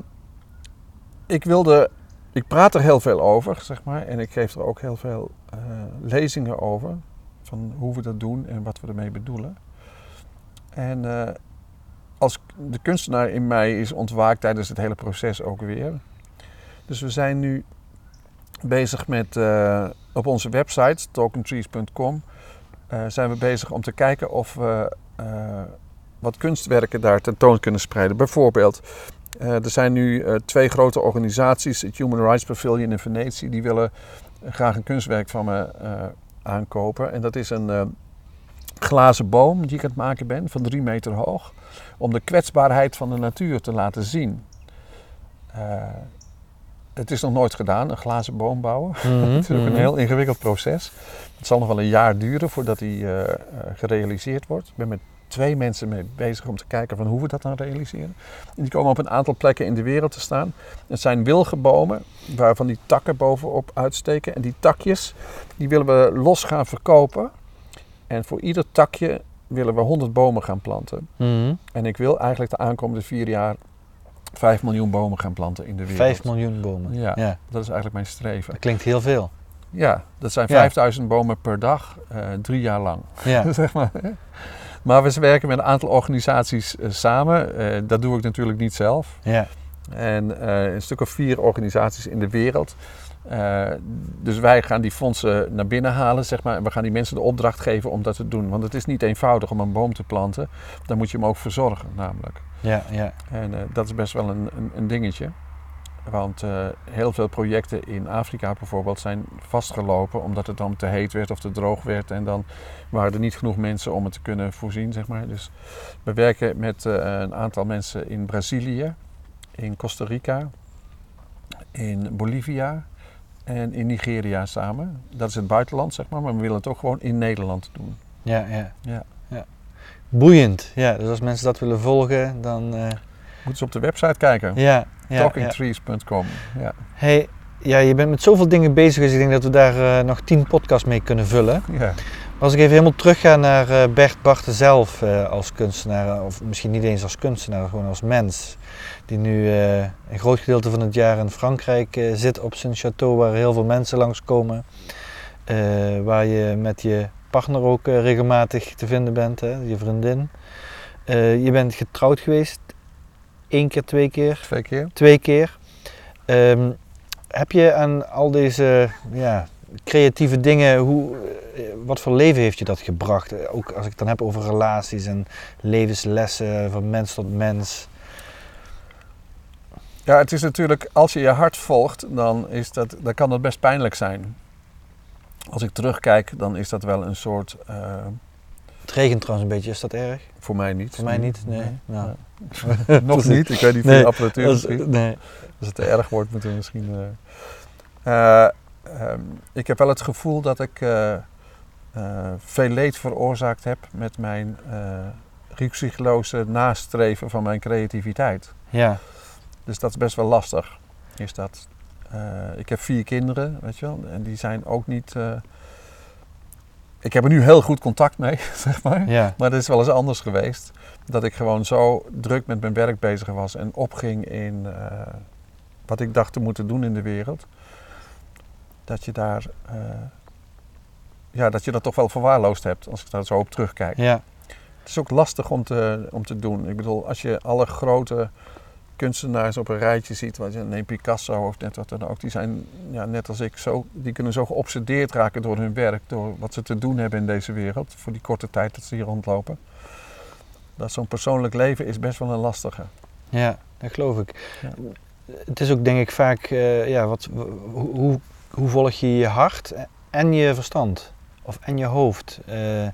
ik wilde, ik praat er heel veel over, zeg maar. En ik geef er ook heel veel eh, lezingen over. Van hoe we dat doen en wat we ermee bedoelen. En eh, als de kunstenaar in mij is ontwaakt tijdens het hele proces ook weer. Dus we zijn nu bezig met, eh, op onze website, talkingtrees.com, eh, zijn we bezig om te kijken of we wat kunstwerken daar tentoon kunnen spreiden. Bijvoorbeeld, er zijn nu twee grote organisaties, het Human Rights Pavilion in Venetië, die willen graag een kunstwerk van me aankopen. En dat is een glazen boom die ik aan het maken ben, van drie meter hoog, om de kwetsbaarheid van de natuur te laten zien. Eh, het is nog nooit gedaan, een glazen boom bouwen. *laughs* Mhm, Het is ook een mhm. heel ingewikkeld proces. Het zal nog wel een jaar duren voordat die eh, eh, gerealiseerd wordt. Ik ben met twee mensen mee bezig om te kijken van hoe we dat dan realiseren. En die komen op een aantal plekken in de wereld te staan. Het zijn wilgenbomen waarvan die takken bovenop uitsteken. En die takjes die willen we los gaan verkopen. En voor ieder takje willen we 100 bomen gaan planten. Mhm. En ik wil eigenlijk de aankomende vier jaar 5 miljoen bomen gaan planten in de wereld. Vijf miljoen bomen. Ja. ja. Dat is eigenlijk mijn streven. Dat klinkt heel veel. Ja, dat zijn Ja. 5000 bomen per dag, eh, drie jaar lang. Ja. *laughs* zeg maar. Maar we werken met een aantal organisaties eh, samen. Eh, dat doe ik natuurlijk niet zelf. ja. En een stuk of vier organisaties in de wereld. Eh, dus wij gaan die fondsen naar binnen halen, zeg maar. En we gaan die mensen de opdracht geven om dat te doen. Want het is niet eenvoudig om een boom te planten. Dan moet je hem ook verzorgen, namelijk. Ja, ja. En eh, dat is best wel een, een, een dingetje. Want eh, heel veel projecten in Afrika bijvoorbeeld zijn vastgelopen omdat het dan te heet werd of te droog werd. En dan waren er niet genoeg mensen om het te kunnen voorzien, zeg maar. Dus we werken met een aantal mensen in Brazilië, in Costa Rica, in Bolivia en in Nigeria samen. Dat is het buitenland, zeg maar. Maar we willen het ook gewoon in Nederland doen. Ja, ja. Ja. ja. Boeiend. Ja, dus als mensen dat willen volgen, dan... eh, Moeten ze op de website kijken. ja. Talkingtrees.com. Ja. Hey, ja, je bent met zoveel dingen bezig, dus ik denk dat we daar eh, nog tien podcasts mee kunnen vullen. Ja. Als ik even helemaal terug ga naar eh, Bert Barten zelf als kunstenaar, of misschien niet eens als kunstenaar, gewoon als mens. Die nu eh, een groot gedeelte van het jaar in Frankrijk eh, zit op zijn château waar heel veel mensen langskomen. Eh, waar je met je partner ook regelmatig te vinden bent, hè, je vriendin. Je bent getrouwd geweest, één keer, twee keer Twee keer. twee keer. Ehm, heb je aan al deze ja, creatieve dingen, hoe, wat voor leven heeft je dat gebracht? Ook als ik het dan heb over relaties en levenslessen van mens tot mens. Ja, het is natuurlijk, als je je hart volgt, dan, is dat, dan kan dat best pijnlijk zijn. Als ik terugkijk, dan is dat wel een soort, eh, Het regent trouwens een beetje, is dat erg? voor mij niet. Voor mij niet, nee. Nou. *laughs* Nog niet, ik weet niet veel apparatuur Dat is- misschien. nee. Als het te erg wordt, moeten we misschien... eh, eh, ehm, ik heb wel het gevoel dat ik veel leed veroorzaakt heb met mijn rukzichtloze nastreven van mijn creativiteit. Ja, Dus dat is best wel lastig. Is dat. Eh, ik heb vier kinderen, weet je wel. En die zijn ook niet. eh, ik heb er nu heel goed contact mee, *laughs* zeg maar. ja, Maar dat is wel eens anders geweest. Dat ik gewoon zo druk met mijn werk bezig was en opging in eh, wat ik dacht te moeten doen in de wereld. Dat je daar. ja, dat je dat toch wel verwaarloosd hebt, als ik daar zo op terugkijk. ja, Het is ook lastig om te, om te doen. Ik bedoel, als je alle grote kunstenaars op een rijtje ziet, wat je neemt Picasso of net wat dan ook, die zijn ja, net als ik zo, die kunnen zo geobsedeerd raken door hun werk, door wat ze te doen hebben in deze wereld, voor die korte tijd dat ze hier rondlopen. Dat zo'n persoonlijk leven is best wel een lastige. ja, dat geloof ik. Ja. Het is ook denk ik vaak, eh, ja, wat, hoe, hoe, hoe volg je je hart en je verstand? Of en je hoofd? Eh,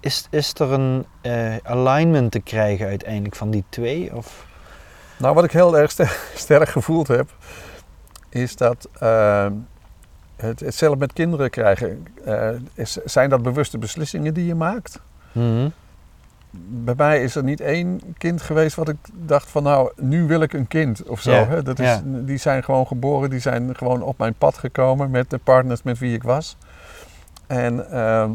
is, is er een eh, alignment te krijgen uiteindelijk van die twee? Of? Nou, wat ik heel erg ster- *laughs* sterk gevoeld heb, is dat eh, het, het zelf met kinderen krijgen, eh, is, zijn dat bewuste beslissingen die je maakt? Mhm. bij mij is er niet één kind geweest wat ik dacht van nou, nu wil ik een kind of zo. Hè? Dat is. Die zijn gewoon geboren, die zijn gewoon op mijn pad gekomen met de partners met wie ik was. En ehm,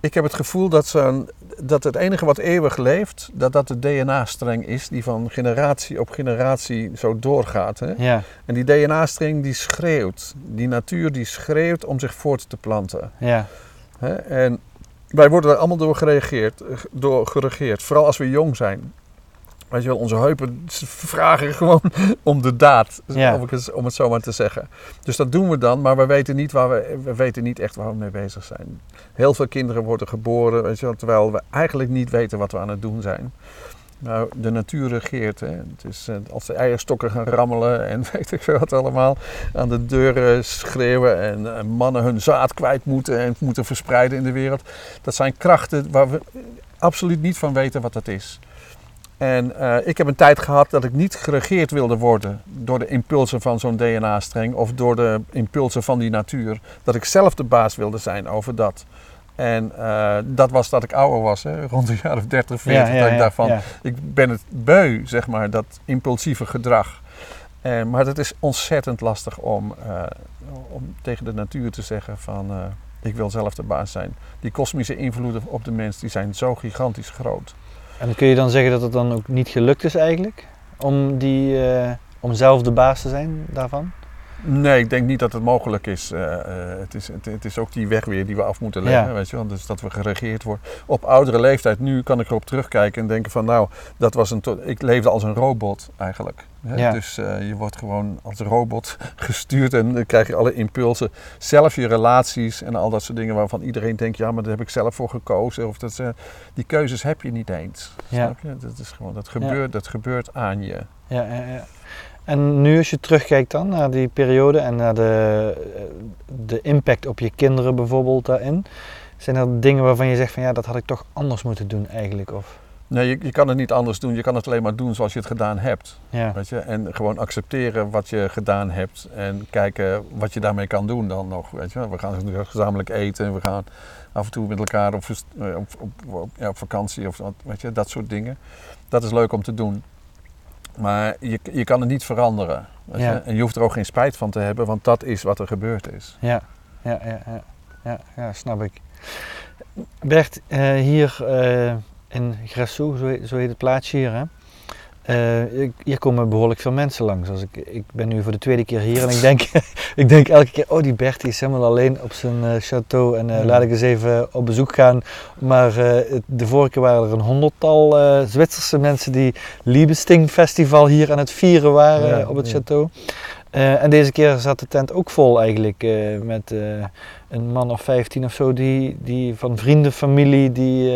ik heb het gevoel dat, zo'n- dat het enige wat eeuwig leeft, dat dat de DNA-streng is die van generatie op generatie zo doorgaat. Hè? Ja, En die DNA-streng die schreeuwt, die natuur die schreeuwt om zich voort te planten. ja, Hè? En wij worden er allemaal door gereageerd, eh, door geregeerd. Vooral als we jong zijn. Weet je wel, onze heupen vragen *laughs* gewoon om de daad, Ja. om, het, om het zo maar te zeggen. Dus dat doen we dan, maar we weten niet, waar we, we weten niet echt waar we mee bezig zijn. Heel veel kinderen worden geboren, terwijl we eigenlijk niet weten wat we aan het doen zijn. Nou, de natuur regeert. Hè. Het is, eh, als de eierstokken gaan rammelen en *laughs* weet ik veel wat allemaal. Aan de deuren schreeuwen en eh, mannen hun zaad kwijt moeten en moeten verspreiden in de wereld. Dat zijn krachten waar we absoluut niet van weten wat dat is. En eh, ik heb een tijd gehad dat ik niet geregeerd wilde worden door de impulsen van zo'n DNA-streng of door de impulsen van die natuur. Dat ik zelf de baas wilde zijn over dat. En eh, dat was dat ik ouder was, hè, rond de jaar of 30, 40. dat ik dacht van, ja. ik ben het beu, zeg maar, dat impulsieve gedrag. Eh, maar dat is ontzettend lastig om, eh, om tegen de natuur te zeggen van ik wil zelf de baas zijn. Die kosmische invloeden op de mens die zijn zo gigantisch groot. En kun je dan zeggen dat het dan ook niet gelukt is eigenlijk? Om, die, om zelf de baas te zijn daarvan? Nee, ik denk niet dat het mogelijk is. Eh, eh, het, is het, het is ook die weg weer die we af moeten leggen. Ja. Weet je wel? Dus dat we geregeerd worden. Op oudere leeftijd, nu kan ik erop terugkijken en denken van nou, dat was een ik leefde als een robot eigenlijk. Hè? Ja. Dus eh, je wordt gewoon als robot *laughs* gestuurd en dan krijg je alle impulsen. Zelf je relaties en al dat soort dingen waarvan iedereen denkt, ja, maar daar heb ik zelf voor gekozen. Of dat, die keuzes heb je niet eens. Ja. Snap je? Dat, is gewoon, dat, gebeurt, dat gebeurt aan je. Ja, ja, ja. En nu als je terugkijkt dan naar die periode en naar de, de impact op je kinderen bijvoorbeeld daarin. Zijn er dingen waarvan je zegt van ja, dat had ik toch anders moeten doen eigenlijk? Of, Nee, je, je kan het niet anders doen. Je kan het alleen maar doen zoals je het gedaan hebt. ja, Weet je? En gewoon accepteren wat je gedaan hebt. En kijken wat je daarmee kan doen dan nog. Weet je? We gaan gezamenlijk eten. We gaan af en toe met elkaar op, eh, op, op, op- ja, op vakantie. Of weet je? dat soort dingen. Dat is leuk om te doen. Maar je, je kan het niet veranderen. Weet Ja. je? En je hoeft er ook geen spijt van te hebben. Want dat is wat er gebeurd is. ja, ja, ja, ja, ja, ja, snap ik. Bert, eh, hier eh, in Grassou, zo zo heet het plaatsje hier, hè? Eh, hier komen behoorlijk veel mensen langs. Als ik, ik ben nu voor de tweede keer hier en ik denk, *laughs* ik denk elke keer, oh die Bert die is helemaal alleen op zijn eh, château en eh, laat ik eens even op bezoek gaan. Maar de vorige keer waren er een honderdtal Zwitserse mensen die Liebesting Festival hier aan het vieren waren Ja, op het ja. château. En deze keer zat de tent ook vol eigenlijk met een man of 15 of zo die, die van vrienden, familie die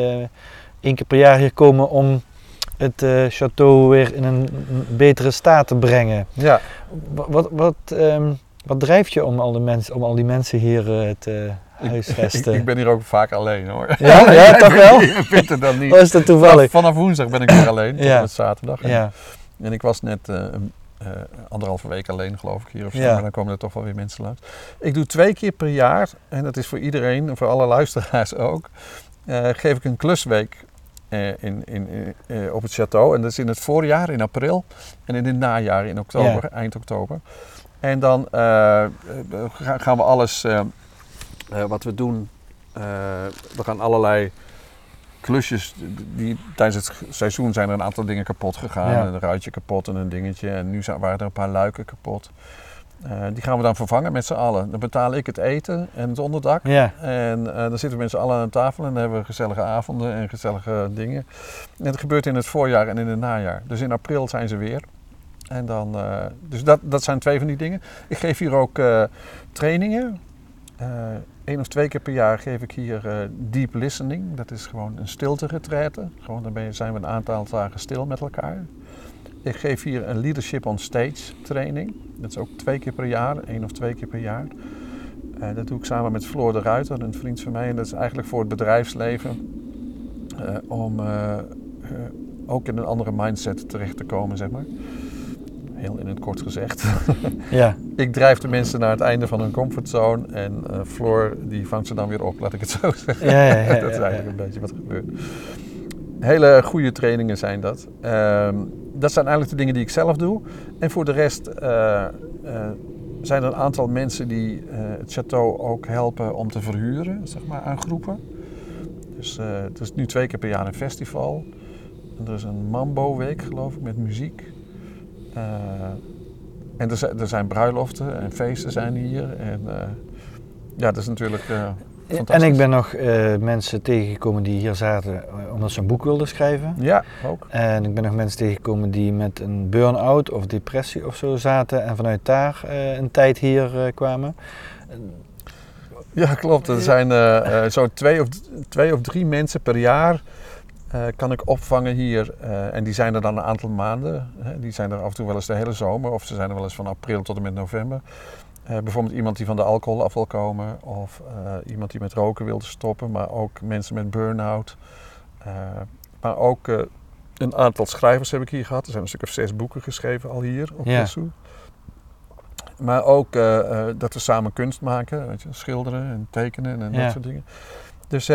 één keer per jaar hier komen om het eh, château weer in een betere staat te brengen. Ja, Wat, wat, wat, ehm, wat drijft je om al, de mensen, om al die mensen hier eh, te ik, huisvesten? *laughs* ik ben hier ook vaak alleen hoor. Ja, ja, *laughs* toch wel? Vindt het dan niet. Of is dat toevallig? Vanaf woensdag ben ik weer alleen. Tot Ja. en met zaterdag. En Ja, En ik was net een, eh, anderhalve week alleen, geloof ik, hier of zo. Ja. Maar dan komen er toch wel weer mensen langs. Ik doe twee keer per jaar, en dat is voor iedereen, en voor alle luisteraars *laughs* ook, geef ik een klusweek in, in, in, eh, op het château. En dat is in het voorjaar, in april, en in het najaar, in oktober, eind oktober. En dan eh, eh, ga- gaan we alles eh, eh, wat we doen, eh, we gaan allerlei klusjes, die, tijdens het seizoen zijn er een aantal dingen kapot gegaan. Ja. Een ruitje kapot en een dingetje. En nu zijn, waren er een paar luiken kapot. Eh, die gaan we dan vervangen met z'n allen. Dan betaal ik het eten en het onderdak. ja, En eh, dan zitten we met z'n allen aan tafel en dan hebben we gezellige avonden en gezellige dingen. En dat gebeurt in het voorjaar en in het najaar. Dus in april zijn ze weer. En dan, eh, dus dat, dat zijn twee van die dingen. Ik geef hier ook trainingen. Eén of twee keer per jaar geef ik hier deep listening. Dat is gewoon een stilte retraite. Gewoon dan ben je, zijn we een aantal dagen stil met elkaar. Ik geef hier een leadership on stage training. Dat is ook twee keer per jaar, één of twee keer per jaar. Eh, dat doe ik samen met Floor de Ruiter, een vriend van mij. En dat is eigenlijk voor het bedrijfsleven. eh, om eh, ook in een andere mindset terecht te komen, zeg maar. Heel in het kort gezegd. *laughs* ja, ik drijf de mensen naar het einde van hun comfortzone en Floor die vangt ze dan weer op, laat ik het zo *laughs* zeggen. Ja, ja, ja, *laughs* dat is eigenlijk een beetje wat gebeurt. Hele goede trainingen zijn dat. Ehm, dat zijn eigenlijk de dingen die ik zelf doe. En voor de rest uh, zijn er een aantal mensen die het château ook helpen om te verhuren, zeg maar, aan groepen. Dus het is nu twee keer per jaar een festival. Er is een Mambo-week, geloof ik, met muziek. En er zijn, er zijn bruiloften en feesten zijn hier. En ja, dat is natuurlijk. En ik ben nog uh, mensen tegengekomen die hier zaten omdat ze een boek wilden schrijven. Ja, ook. En ik ben nog mensen tegengekomen die met een burn-out of depressie of zo zaten en vanuit daar een tijd hier kwamen. Ja, klopt. Er zijn zo twee of, twee of drie mensen per jaar uh, kan ik opvangen hier. Uh, en die zijn er dan een aantal maanden. Hè. Die zijn er af en toe wel eens de hele zomer. Of ze zijn er wel eens van april tot en met november. Uh, bijvoorbeeld iemand die van de alcohol af wil komen. Of iemand die met roken wilde stoppen. Maar ook mensen met burn-out. maar ook een aantal schrijvers heb ik hier gehad. Er zijn een stuk of zes boeken geschreven al hier op ja. Maar ook dat we samen kunst maken. Weet je, schilderen en tekenen en ja. dat soort dingen. Dus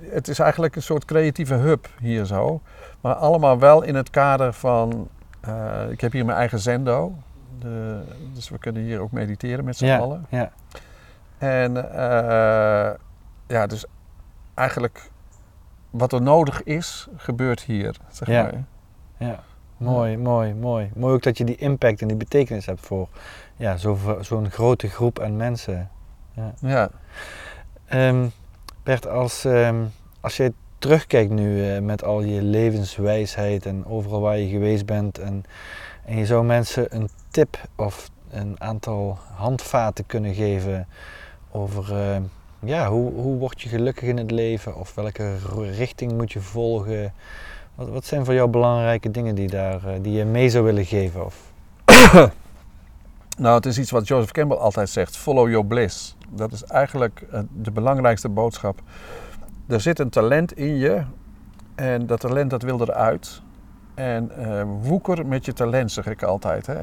het is eigenlijk een soort creatieve hub hier zo. Maar allemaal wel in het kader van. Ik heb hier mijn eigen zendo. De, dus we kunnen hier ook mediteren met z'n ja, allen. Ja. En uh, ja, dus eigenlijk wat er nodig is, gebeurt hier, zeg ja. maar. Ja, mooi, mooi, mooi. Mooi ook dat je die impact en die betekenis hebt voor ja, zo'n zo grote groep aan mensen. Ja. ja. Um, Bert, als, um, als je terugkijkt nu uh, met al je levenswijsheid en overal waar je geweest bent en, en je zou mensen een tip of een aantal handvaten kunnen geven over uh, ja, hoe, hoe word je gelukkig in het leven of welke richting moet je volgen. Wat, wat zijn voor jou belangrijke dingen die, daar, uh, die je mee zou willen geven? Of? *coughs* nou, het is iets wat Joseph Campbell altijd zegt: follow your bliss. Dat is eigenlijk eh, de belangrijkste boodschap. Er zit een talent in je en dat talent dat wil eruit. En uh, woeker met je talent, zeg ik altijd. Hè.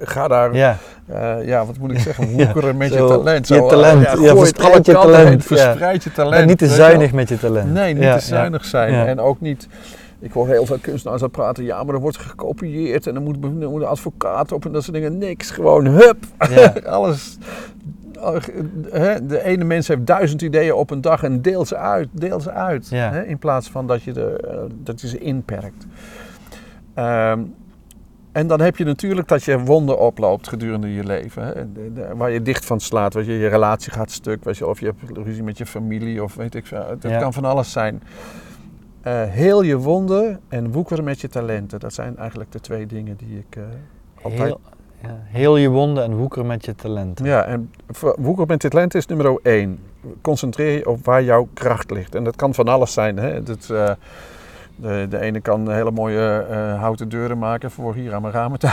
Ga daar, ja. Uh, ja, wat moet ik *laughs* zeggen, woekeren met zo, je talent. Zo, je talent, ja, ja, verspreid je talent. Verspreid je talent. niet te zuinig met je talent. Nee, niet te zuinig zijn. En ook niet ik hoor heel veel kunstenaars praten. Ja, maar er wordt gekopieerd en er moet, moet een advocaat op en dat soort dingen. Niks, gewoon hup. Ja. *laughs* Alles. De ene mens heeft duizend ideeën op een dag en deelt ze uit. Deelt ze uit ja. in plaats van dat je, de, dat je ze inperkt. Um, en dan heb je natuurlijk dat je wonden oploopt gedurende je leven. Hè? Waar je dicht van slaat, waar je, je relatie gaat stuk. Weet je, of je hebt ruzie met je familie of weet ik veel. Het Ja. kan van alles zijn. Uh, heel je wonden en woekeren met je talenten. Dat zijn eigenlijk de twee dingen die ik uh, altijd... Heel, heel je wonden en woekeren met je talenten. Ja, en woekeren met je talenten is nummer één. Concentreer je op waar jouw kracht ligt. En dat kan van alles zijn. Hè? Dat, uh, de, de ene kan hele mooie uh, houten deuren maken voor hier aan mijn ramen te.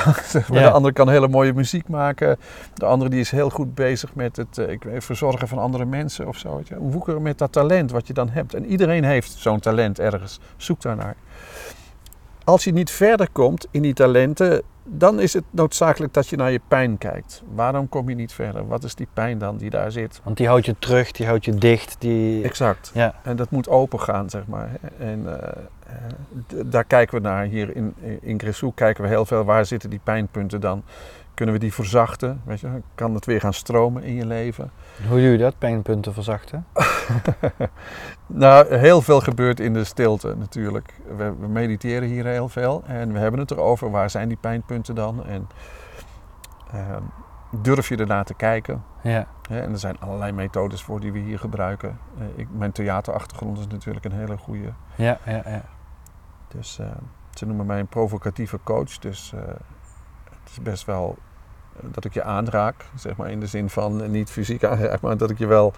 Ja. De andere kan hele mooie muziek maken. De andere die is heel goed bezig met het uh, weet, verzorgen van andere mensen of zo. Woekeren met dat talent wat je dan hebt. En iedereen heeft zo'n talent ergens. Zoek daarnaar. Als je niet verder komt in die talenten, dan is het noodzakelijk dat je naar je pijn kijkt. Waarom kom je niet verder? Wat is die pijn dan die daar zit? Want die houdt je terug, die houdt je dicht. Die... Exact. Ja. En dat moet open gaan, zeg maar. En uh, uh, daar kijken we naar. Hier in, in Grissou kijken we heel veel. Waar zitten die pijnpunten dan? Kunnen we die verzachten? Weet je? Kan het weer gaan stromen in je leven? Hoe doe je dat, pijnpunten verzachten? *laughs* nou, heel veel gebeurt in de stilte natuurlijk. We, we, mediteren hier heel veel en we hebben het erover. Waar zijn die pijnpunten dan? En uh, durf je ernaar te kijken? Ja. ja. En er zijn allerlei methodes voor die we hier gebruiken. Uh, ik, mijn theaterachtergrond is natuurlijk een hele goede. Ja, ja, ja. Dus uh, ze noemen mij een provocatieve coach. Dus uh, het is best wel dat ik je aanraak, zeg maar in de zin van niet fysiek aanraak, maar dat ik je wel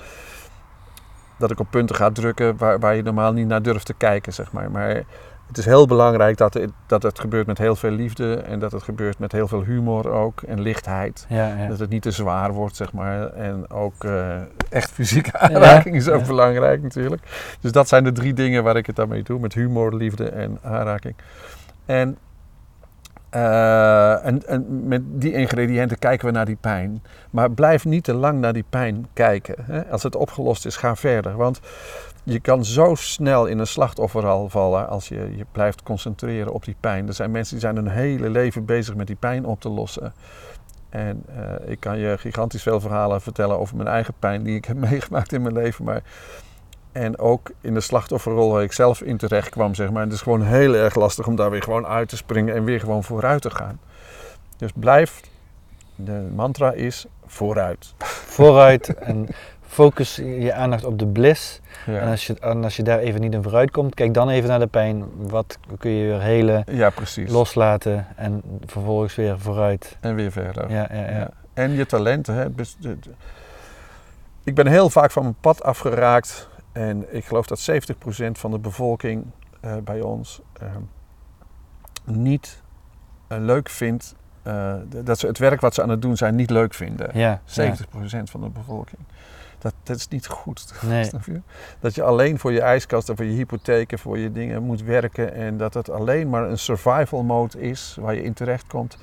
dat ik op punten ga drukken waar, waar je normaal niet naar durft te kijken, zeg maar. Maar het is heel belangrijk dat het, dat het gebeurt met heel veel liefde en dat het gebeurt met heel veel humor ook en lichtheid. Ja, ja. Dat het niet te zwaar wordt, zeg maar. En ook uh, echt fysieke aanraking ja, is ook belangrijk natuurlijk. Dus dat zijn de drie dingen waar ik het daarmee doe, met humor, liefde en aanraking. En Eh, en, en met die ingrediënten kijken we naar die pijn. Maar blijf niet te lang naar die pijn kijken. Hè? Als het opgelost is, ga verder. Want je kan zo snel in een slachtofferal vallen als je je blijft concentreren op die pijn. Er zijn mensen die zijn hun hele leven bezig met die pijn op te lossen. En eh, ik kan je gigantisch veel verhalen vertellen over mijn eigen pijn die ik heb *laughs* meegemaakt in mijn leven. Maar en ook in de slachtofferrol waar ik zelf in terecht kwam, zeg maar. Het is gewoon heel erg lastig om daar weer gewoon uit te springen en weer gewoon vooruit te gaan. Dus blijf, de mantra is vooruit. Vooruit en focus je aandacht op de bliss. Ja, En, als je, en als je daar even niet in vooruit komt, kijk dan even naar de pijn. Wat kun je weer helen, ja precies. loslaten en vervolgens weer vooruit. En weer verder. Ja, ja, ja. En je talenten. Hè. Ik ben heel vaak van mijn pad afgeraakt. En ik geloof dat 70% van de bevolking eh, bij ons eh, niet eh, leuk vindt. eh, dat ze het werk wat ze aan het doen zijn niet leuk vinden. Ja, 70% van de bevolking. Dat, dat is niet goed. Nee. Je? Dat je alleen voor je ijskast en voor je hypotheken, voor je dingen moet werken. En dat het alleen maar een survival mode is waar je in terecht komt.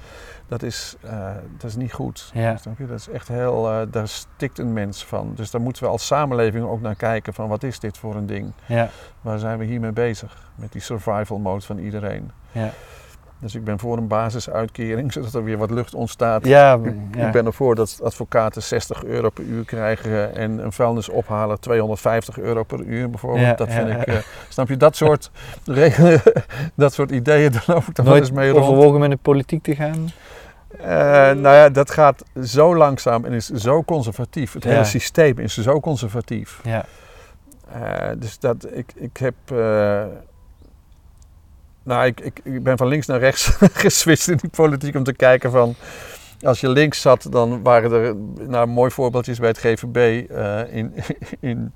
Dat is, eh, dat is niet goed. Ja. Snap je? Dat is echt heel, eh, daar stikt een mens van. Dus daar moeten we als samenleving ook naar kijken van wat is dit voor een ding? Ja, Waar zijn we hiermee bezig? Met die survival mode van iedereen. ja. Dus ik ben voor een basisuitkering, *laughs* zodat er weer wat lucht ontstaat. Ja, Ik, ja. ik ben ervoor dat advocaten 60 euro per uur krijgen en een vuilnisophalen 250 euro per uur bijvoorbeeld. Ja, dat vind ik, eh, snap je, dat soort, *laughs* regelen, *laughs* dat soort ideeën, daar loop ik dan wel eens mee rond. overwogen met de politiek te gaan? Eh, nou ja, dat gaat zo langzaam en is zo conservatief. Het hele systeem is zo conservatief. Ja, Eh, dus dat ik, ik heb. Nou, ik, ik, ben van links naar rechts *laughs* geswitcht in die politiek om te kijken van. Als je links zat, dan waren er. Nou, mooi voorbeeldje is bij het GVB. eh, in, *laughs* in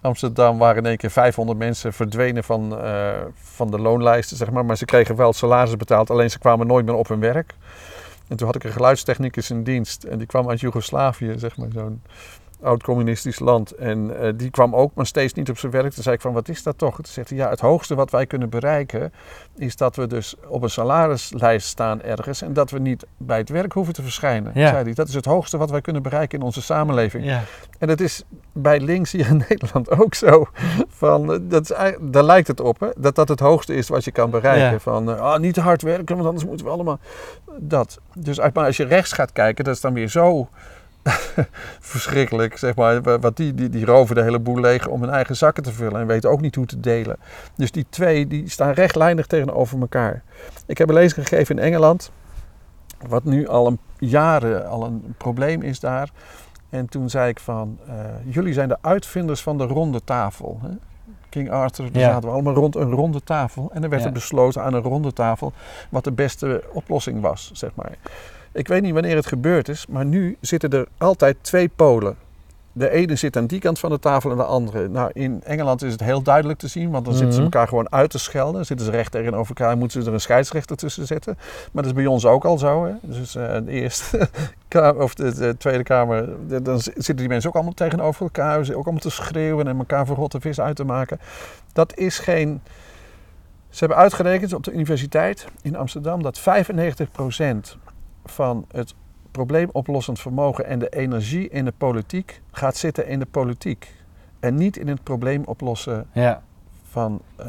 Amsterdam waren in één keer 500 mensen verdwenen van, eh, van de loonlijsten, zeg maar. Maar ze kregen wel salaris betaald, alleen ze kwamen nooit meer op hun werk. En toen had ik een geluidstechnicus in dienst. En die kwam uit Joegoslavië, zeg maar, zo'n oud-communistisch land. En eh, die kwam ook, maar steeds niet op zijn werk. Toen zei ik van, wat is dat toch? Toen zegt hij, ja, het hoogste wat wij kunnen bereiken... is dat we dus op een salarislijst staan ergens... en dat we niet bij het werk hoeven te verschijnen. Ja. Zei hij. Dat is het hoogste wat wij kunnen bereiken in onze samenleving. ja. En dat is bij links hier in *laughs* Nederland ook zo. Van, eh, dat is, daar lijkt het op, hè? dat dat het hoogste is wat je kan bereiken. Ja. Van, eh, ah, niet te hard werken, want anders moeten we allemaal dat. Dus uit- maar als je rechts gaat kijken, dat is dan weer zo *laughs* verschrikkelijk. Zeg maar, Wa- wat die, die, die roven de hele boel leeg om hun eigen zakken te vullen en weten ook niet hoe te delen. Dus die twee die staan rechtlijnig tegenover elkaar. Ik heb een lezing gegeven in Engeland, wat nu al een jaren al een probleem is daar. En toen zei ik van, eh, jullie zijn de uitvinders van de ronde tafel. Hè? King Arthur, daar Ja. zaten we allemaal rond een ronde tafel. En er werd Ja. er besloten aan een ronde tafel wat de beste oplossing was, zeg maar. Ik weet niet wanneer het gebeurd is, maar nu zitten er altijd twee polen. De ene zit aan die kant van de tafel en de andere. Nou, in Engeland is het heel duidelijk te zien, want dan zitten ze Mhm. elkaar gewoon uit te schelden. Dan zitten ze recht tegenover elkaar en moeten ze er een scheidsrechter tussen zetten. Maar dat is bij ons ook al zo. Hè? Dus eh, de eerste *laughs* kamer, of de, de Tweede Kamer, de- dan zitten die mensen ook allemaal tegenover elkaar. Ze ook allemaal te schreeuwen en elkaar voor rotte vis uit te maken. Dat is geen. Ze hebben uitgerekend op de universiteit in Amsterdam dat 95% van het probleemoplossend vermogen en de energie in de politiek gaat zitten in de politiek. En niet in het probleem oplossen Ja, van eh,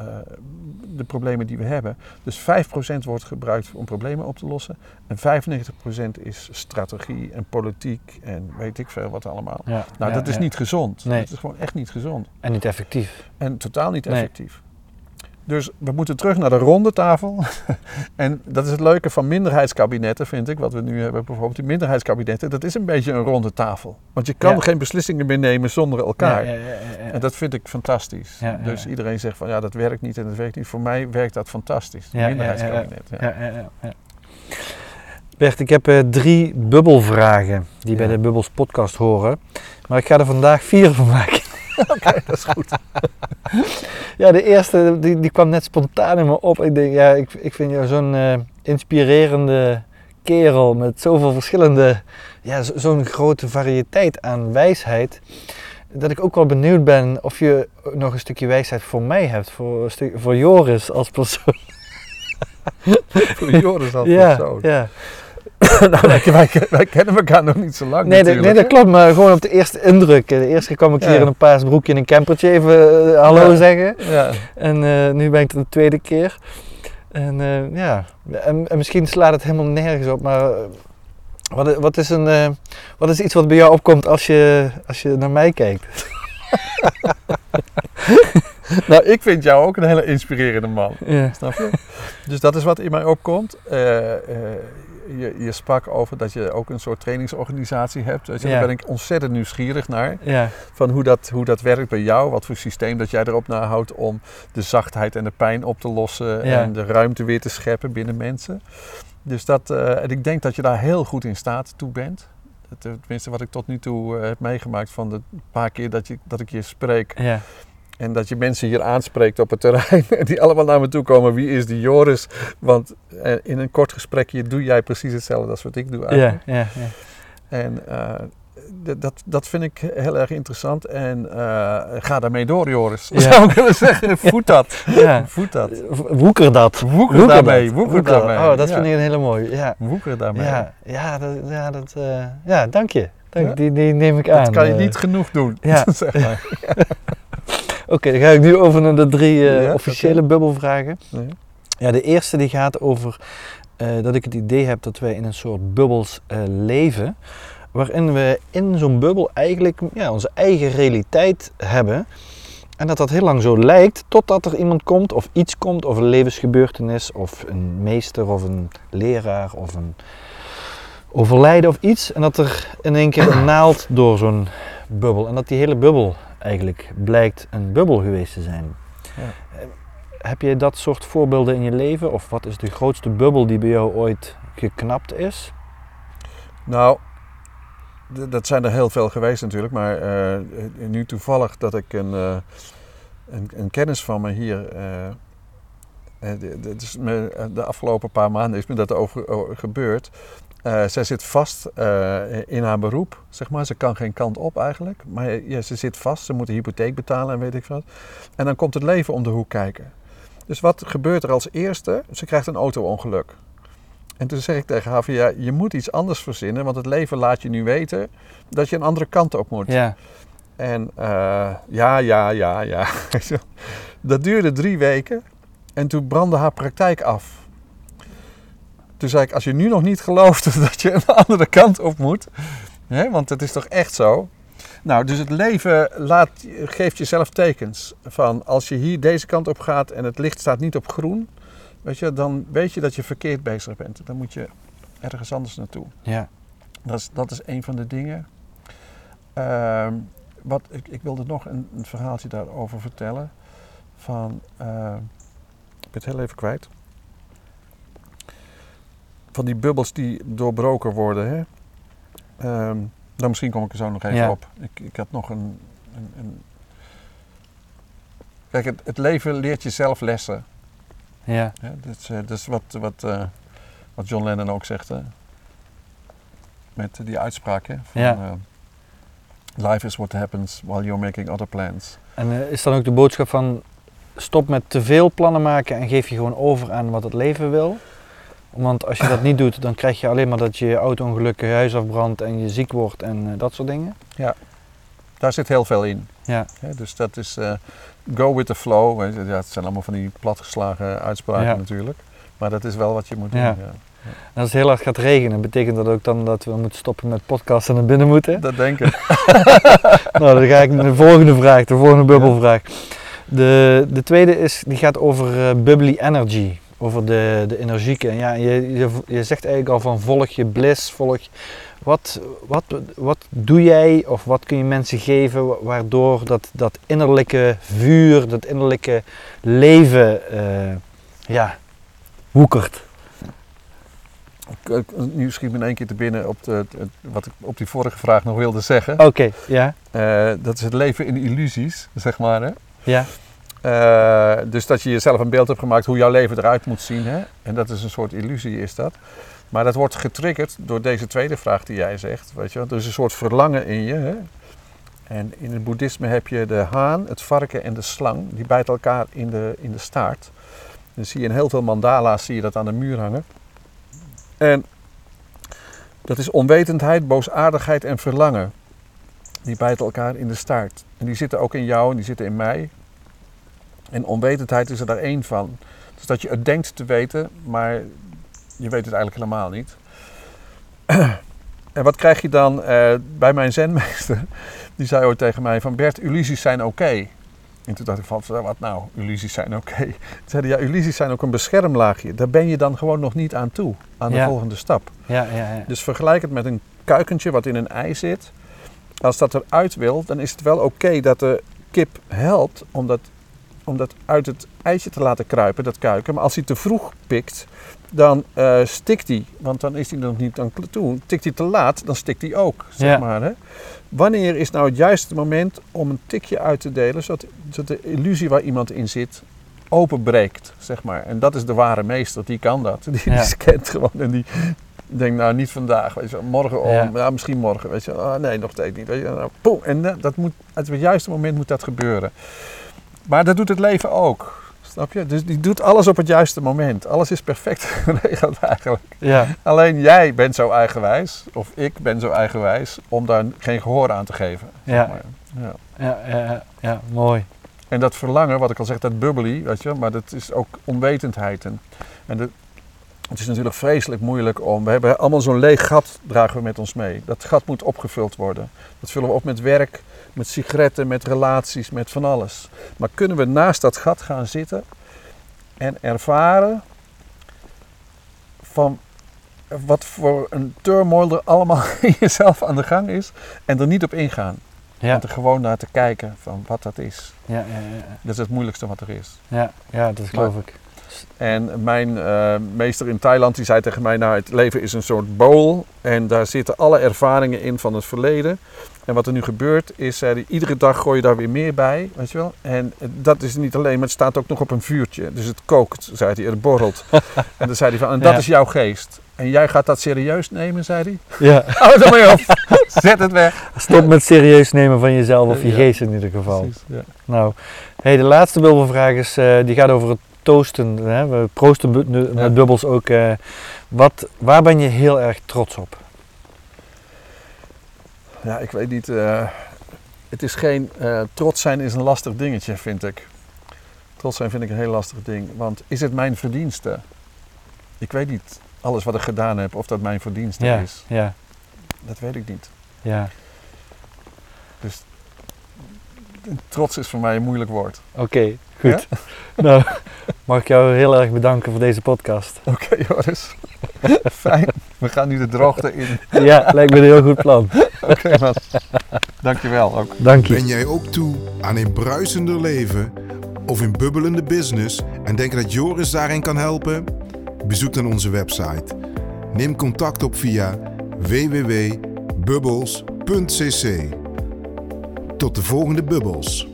de problemen die we hebben. Dus 5% wordt gebruikt om problemen op te lossen. En 95% is strategie en politiek en weet ik veel wat allemaal. ja. Nou, ja, dat is niet gezond. Nee. Dat is gewoon echt niet gezond. En niet effectief. En totaal niet Nee. Dus we moeten terug naar de ronde tafel. *laughs* en dat is het leuke van minderheidskabinetten, vind ik. Wat we nu hebben, bijvoorbeeld die minderheidskabinetten. Dat is een beetje een ronde tafel. Want je kan Ja. geen beslissingen meer nemen zonder elkaar. Ja, ja, ja, ja, ja. En dat vind ik fantastisch. Ja, ja, dus iedereen zegt van ja, dat werkt niet en dat werkt niet. Voor mij werkt dat fantastisch. Ja, ja, minderheidskabinet. Ja, Ja, ja, ja, ja. Bert, ik heb eh, drie bubbelvragen die bij de Bubbels podcast horen. Maar ik ga er vandaag vier van maken. *laughs* Oké, dat is goed. *laughs* Ja, de eerste die, die kwam net spontaan in me op. Ik denk, ja, ik, ik vind jou zo'n eh, inspirerende kerel met zoveel verschillende, ja, zo- zo'n grote variëteit aan wijsheid. Dat ik ook wel benieuwd ben of je nog een stukje wijsheid voor mij hebt, voor, voor Joris als persoon. *laughs* Voor Joris als ja, persoon. ja. *laughs* nou, wij, wij, wij kennen elkaar nog niet zo lang Nee, dat, nee, dat klopt, maar gewoon op de eerste indruk. De eerste keer kwam ik Ja. hier in een paars broekje en een campertje even eh, hallo Ja. zeggen. Ja. En eh, nu ben ik er de tweede keer. En eh, ja, en, en misschien slaat het helemaal nergens op, maar eh, wat, wat, is een, eh, wat is iets wat bij jou opkomt als je, als je naar mij kijkt? *laughs* Nou, ik vind jou ook een hele inspirerende man. Ja, Snap je? dus dat is wat in mij opkomt. Eh, eh, je, je sprak over dat je ook een soort trainingsorganisatie hebt. Ja. Daar ben ik ontzettend nieuwsgierig naar. ja, Van hoe dat, hoe dat werkt bij jou. Wat voor systeem dat jij erop nahoudt om de zachtheid en de pijn op te lossen. Ja. En de ruimte weer te scheppen binnen mensen. Dus dat, eh, en ik denk dat je daar heel goed in staat toe bent. Eh, Tenminste, wat ik tot nu toe eh, heb meegemaakt van de paar keer dat, je, dat ik je spreek. ja, En dat je mensen hier aanspreekt op het terrein. *laughs* Die allemaal naar me toe komen. Wie is die Joris? Want eh, in een kort gesprekje doe jij precies hetzelfde als wat ik doe ja, eigenlijk. ja, ja. En eh, d- dat, dat vind ik heel erg interessant. En eh, ga daarmee door Joris. Ja. *laughs* Zou ik willen zeggen. *laughs* Voed dat. ja. Voed dat. Woeker dat. Woeker daarmee. Woeker daarmee. Oh, dat Ja. vind ik een hele mooie. Ja, Woeker daarmee. ja, ja, dat, ja, dat, eh, ja dank je. Dank, Ja? Die, die neem ik aan. Dat kan je niet genoeg doen. ja. zeg maar. Oké, dan ga ik nu over naar de drie eh, Ja, officiële bubbelvragen. Ja. Ja, de eerste die gaat over eh, dat ik het idee heb dat wij in een soort bubbels eh, leven. Waarin we in zo'n bubbel eigenlijk ja, onze eigen realiteit hebben. En dat dat heel lang zo lijkt totdat er iemand komt of iets komt of een levensgebeurtenis of een meester of een leraar of een overlijden of iets. En dat er in één keer een naald door zo'n bubbel. En dat die hele bubbel eigenlijk blijkt een bubbel geweest te zijn. Ja. Eh, Heb je dat soort voorbeelden in je leven? Of wat is de grootste bubbel die bij jou ooit geknapt is? Nou, dat zijn er heel veel geweest natuurlijk. Maar eh, nu toevallig dat ik een, eh, een, een kennis van me hier. eh, de- de- me, eh, de afgelopen paar maanden is me dat over gebeurd. Eh, zij zit vast eh, in haar beroep, zeg maar. Ze kan geen kant op eigenlijk. Maar ja, ze zit vast, ze moet de hypotheek betalen en weet ik wat. En dan komt het leven om de hoek kijken. Dus wat gebeurt er als eerste? Ze krijgt een auto-ongeluk. En toen zeg ik tegen haar van ja, je moet iets anders verzinnen, want het leven laat je nu weten dat je een andere kant op moet. Ja, En eh, ja, ja, ja, ja. *laughs* dat duurde drie weken en toen brandde haar praktijk af. Toen zei ik, als je nu nog niet gelooft *laughs* dat je een andere kant op moet, hè, want het is toch echt zo. Nou, dus het leven laat, geeft jezelf tekens van als je hier deze kant op gaat en het licht staat niet op groen, weet je, dan weet je dat je verkeerd bezig bent. Dan moet je ergens anders naartoe. ja, Dat is, dat is een van de dingen. Ehm, wat, ik, ik wilde nog een, een verhaaltje daarover vertellen. Van, ehm, ik ben het heel even kwijt. Van die bubbels die doorbroken worden. Hè? Ehm, nou, misschien kom ik er zo nog even Ja. op. Ik, ik had nog een. een, een... Kijk, het, het leven leert jezelf lessen. ja, Hè? Dat, is, eh, dat is wat, wat, eh, wat John Lennon ook zegt. Hè? Met die uitspraak. Hè? Van, Ja. eh, Life is what happens while you're making other plans. En is dan ook de boodschap van stop met te veel plannen maken en geef je gewoon over aan wat het leven wil? Want als je dat niet doet, dan krijg je alleen maar dat je je auto-ongeluk, je huis afbrandt en je ziek wordt en eh, dat soort dingen. Daar zit heel veel in. Ja? Dus dat is eh, go with the flow. Ja, het zijn allemaal van die platgeslagen uitspraken Ja. natuurlijk. Maar dat is wel wat je moet doen. Ja. Ja. en als het heel hard gaat regenen, betekent dat ook dan dat we moeten stoppen met podcasten en naar binnen moeten? Dat denk ik. *laughs* nou, dan ga ik naar de volgende vraag, de volgende bubbelvraag. De, de tweede is, die gaat over eh, bubbly energy, over de, de energieke. En ja, je, je, je zegt eigenlijk al van volg je bliss, volg... Wat, wat, wat doe jij of wat kun je mensen geven wa- waardoor dat, dat innerlijke vuur, dat innerlijke leven, eh, ja, woekert? Nu schiet me in één keer te binnen op, de, wat ik op die vorige vraag nog wilde zeggen. Oké, ja, Eh, dat is het leven in illusies, zeg maar. Hè? ja, Eh, dus dat je jezelf een beeld hebt gemaakt hoe jouw leven eruit moet zien. Hè? En dat is een soort illusie, is dat. Maar dat wordt getriggerd door deze tweede vraag die jij zegt. Weet je? Er is een soort verlangen in je. Hè? En in het boeddhisme heb je de haan, het varken en de slang. Die bijten elkaar in de, in de staart. Dan zie je in heel veel mandala's zie je dat aan de muur hangen. En dat is onwetendheid, boosaardigheid en verlangen. Die bijten elkaar in de staart. En die zitten ook in jou en die zitten in mij. En onwetendheid is er daar één van. Dus dat je het denkt te weten, maar je weet het eigenlijk helemaal niet. *clears throat* En wat krijg je dan eh, bij mijn zenmeester? *laughs* Die zei ooit tegen mij van Bert, illusies zijn oké. En toen dacht ik van, wat nou, illusies zijn oké. *laughs* Toen zei hij, ja, illusies zijn ook een beschermlaagje. Daar ben je dan gewoon nog niet aan toe, aan de Ja. volgende stap. Ja, ja, ja. Dus vergelijk het met een kuikentje wat in een ei zit. Als dat eruit wil, dan is het wel oké dat de kip helpt om dat, om dat uit het eitje te laten kruipen, dat kuiken. Maar als hij te vroeg pikt, dan eh, stikt hij. Want dan is hij nog niet aan toe. Tikt hij te laat, dan stikt hij ook. Zeg Ja. maar, hè? Wanneer is nou het juiste moment om een tikje uit te delen, zodat, zodat de illusie waar iemand in zit openbreekt, zeg maar. En dat is de ware meester, die kan dat. Die, Ja. die scant gewoon en die denkt, nou niet vandaag, weet je morgen om, Ja. misschien morgen, weet je wel. Ah, nee, nog steeds niet, weet je. Nou. En eh, dat moet, het juiste moment moet dat gebeuren. Maar dat doet het leven ook, snap je? Dus die doet alles op het juiste moment. Alles is perfect *laughs* geregeld eigenlijk. ja. Alleen jij bent zo eigenwijs, of ik ben zo eigenwijs, om daar geen gehoor aan te geven. Ja. Ja. Ja, ja, ja, mooi. En dat verlangen, wat ik al zeg, dat bubbly, weet je, maar dat is ook onwetendheid. En, en de, het is natuurlijk vreselijk moeilijk om. We hebben allemaal zo'n leeg gat, dragen we met ons mee. Dat gat moet opgevuld worden. Dat vullen we op met werk, met sigaretten, met relaties, met van alles. Maar kunnen we naast dat gat gaan zitten en ervaren van wat voor een turmoil er allemaal *laughs* in jezelf aan de gang is en er niet op ingaan. Ja, Want er gewoon naar te kijken van wat dat is. ja, ja, ja, Dat is het moeilijkste wat er is. ja, ja, dat geloof ik. En mijn eh, meester in Thailand die zei tegen mij, nou het leven is een soort bowl en daar zitten alle ervaringen in van het verleden. En wat er nu gebeurt is, hij, iedere dag gooi je daar weer meer bij, weet je wel. En eh, dat is niet alleen, maar het staat ook nog op een vuurtje. Dus het kookt, zei hij, het borrelt. *laughs* en dan zei hij van, en dat Ja. is jouw geest. En jij gaat dat serieus nemen, zei hij. Ja, Hou er maar op, zet het weg. stop met serieus nemen van jezelf of je Ja. geest in ieder geval. Precies, ja. Nou, hey, de laatste bubbelvraag is, eh, die gaat over het toosten. Hè? We proosten bu- nu- met bubbels ook. eh, wat, waar ben je heel erg trots op? Ja, ik weet niet. eh, het is geen. eh, trots zijn is een lastig dingetje, vind ik. Trots zijn vind ik een heel lastig ding. Want is het mijn verdienste? Ik weet niet alles wat ik gedaan heb, of dat mijn verdienste Ja, is. ja, Dat weet ik niet. ja. Dus trots is voor mij een moeilijk woord. Oké, goed. *laughs* nou, mag ik jou heel erg bedanken voor deze podcast. *laughs* Oké, Joris. *laughs* Fijn. We gaan nu de droogte in. Ja, lijkt me een heel goed plan. Oké, man. Dankjewel ook. Dank je. Ben jij ook toe aan een bruisender leven of een bubbelende business en denk dat Joris daarin kan helpen? Bezoek dan onze website. Neem contact op via www.bubbles.cc. Tot de volgende bubbels.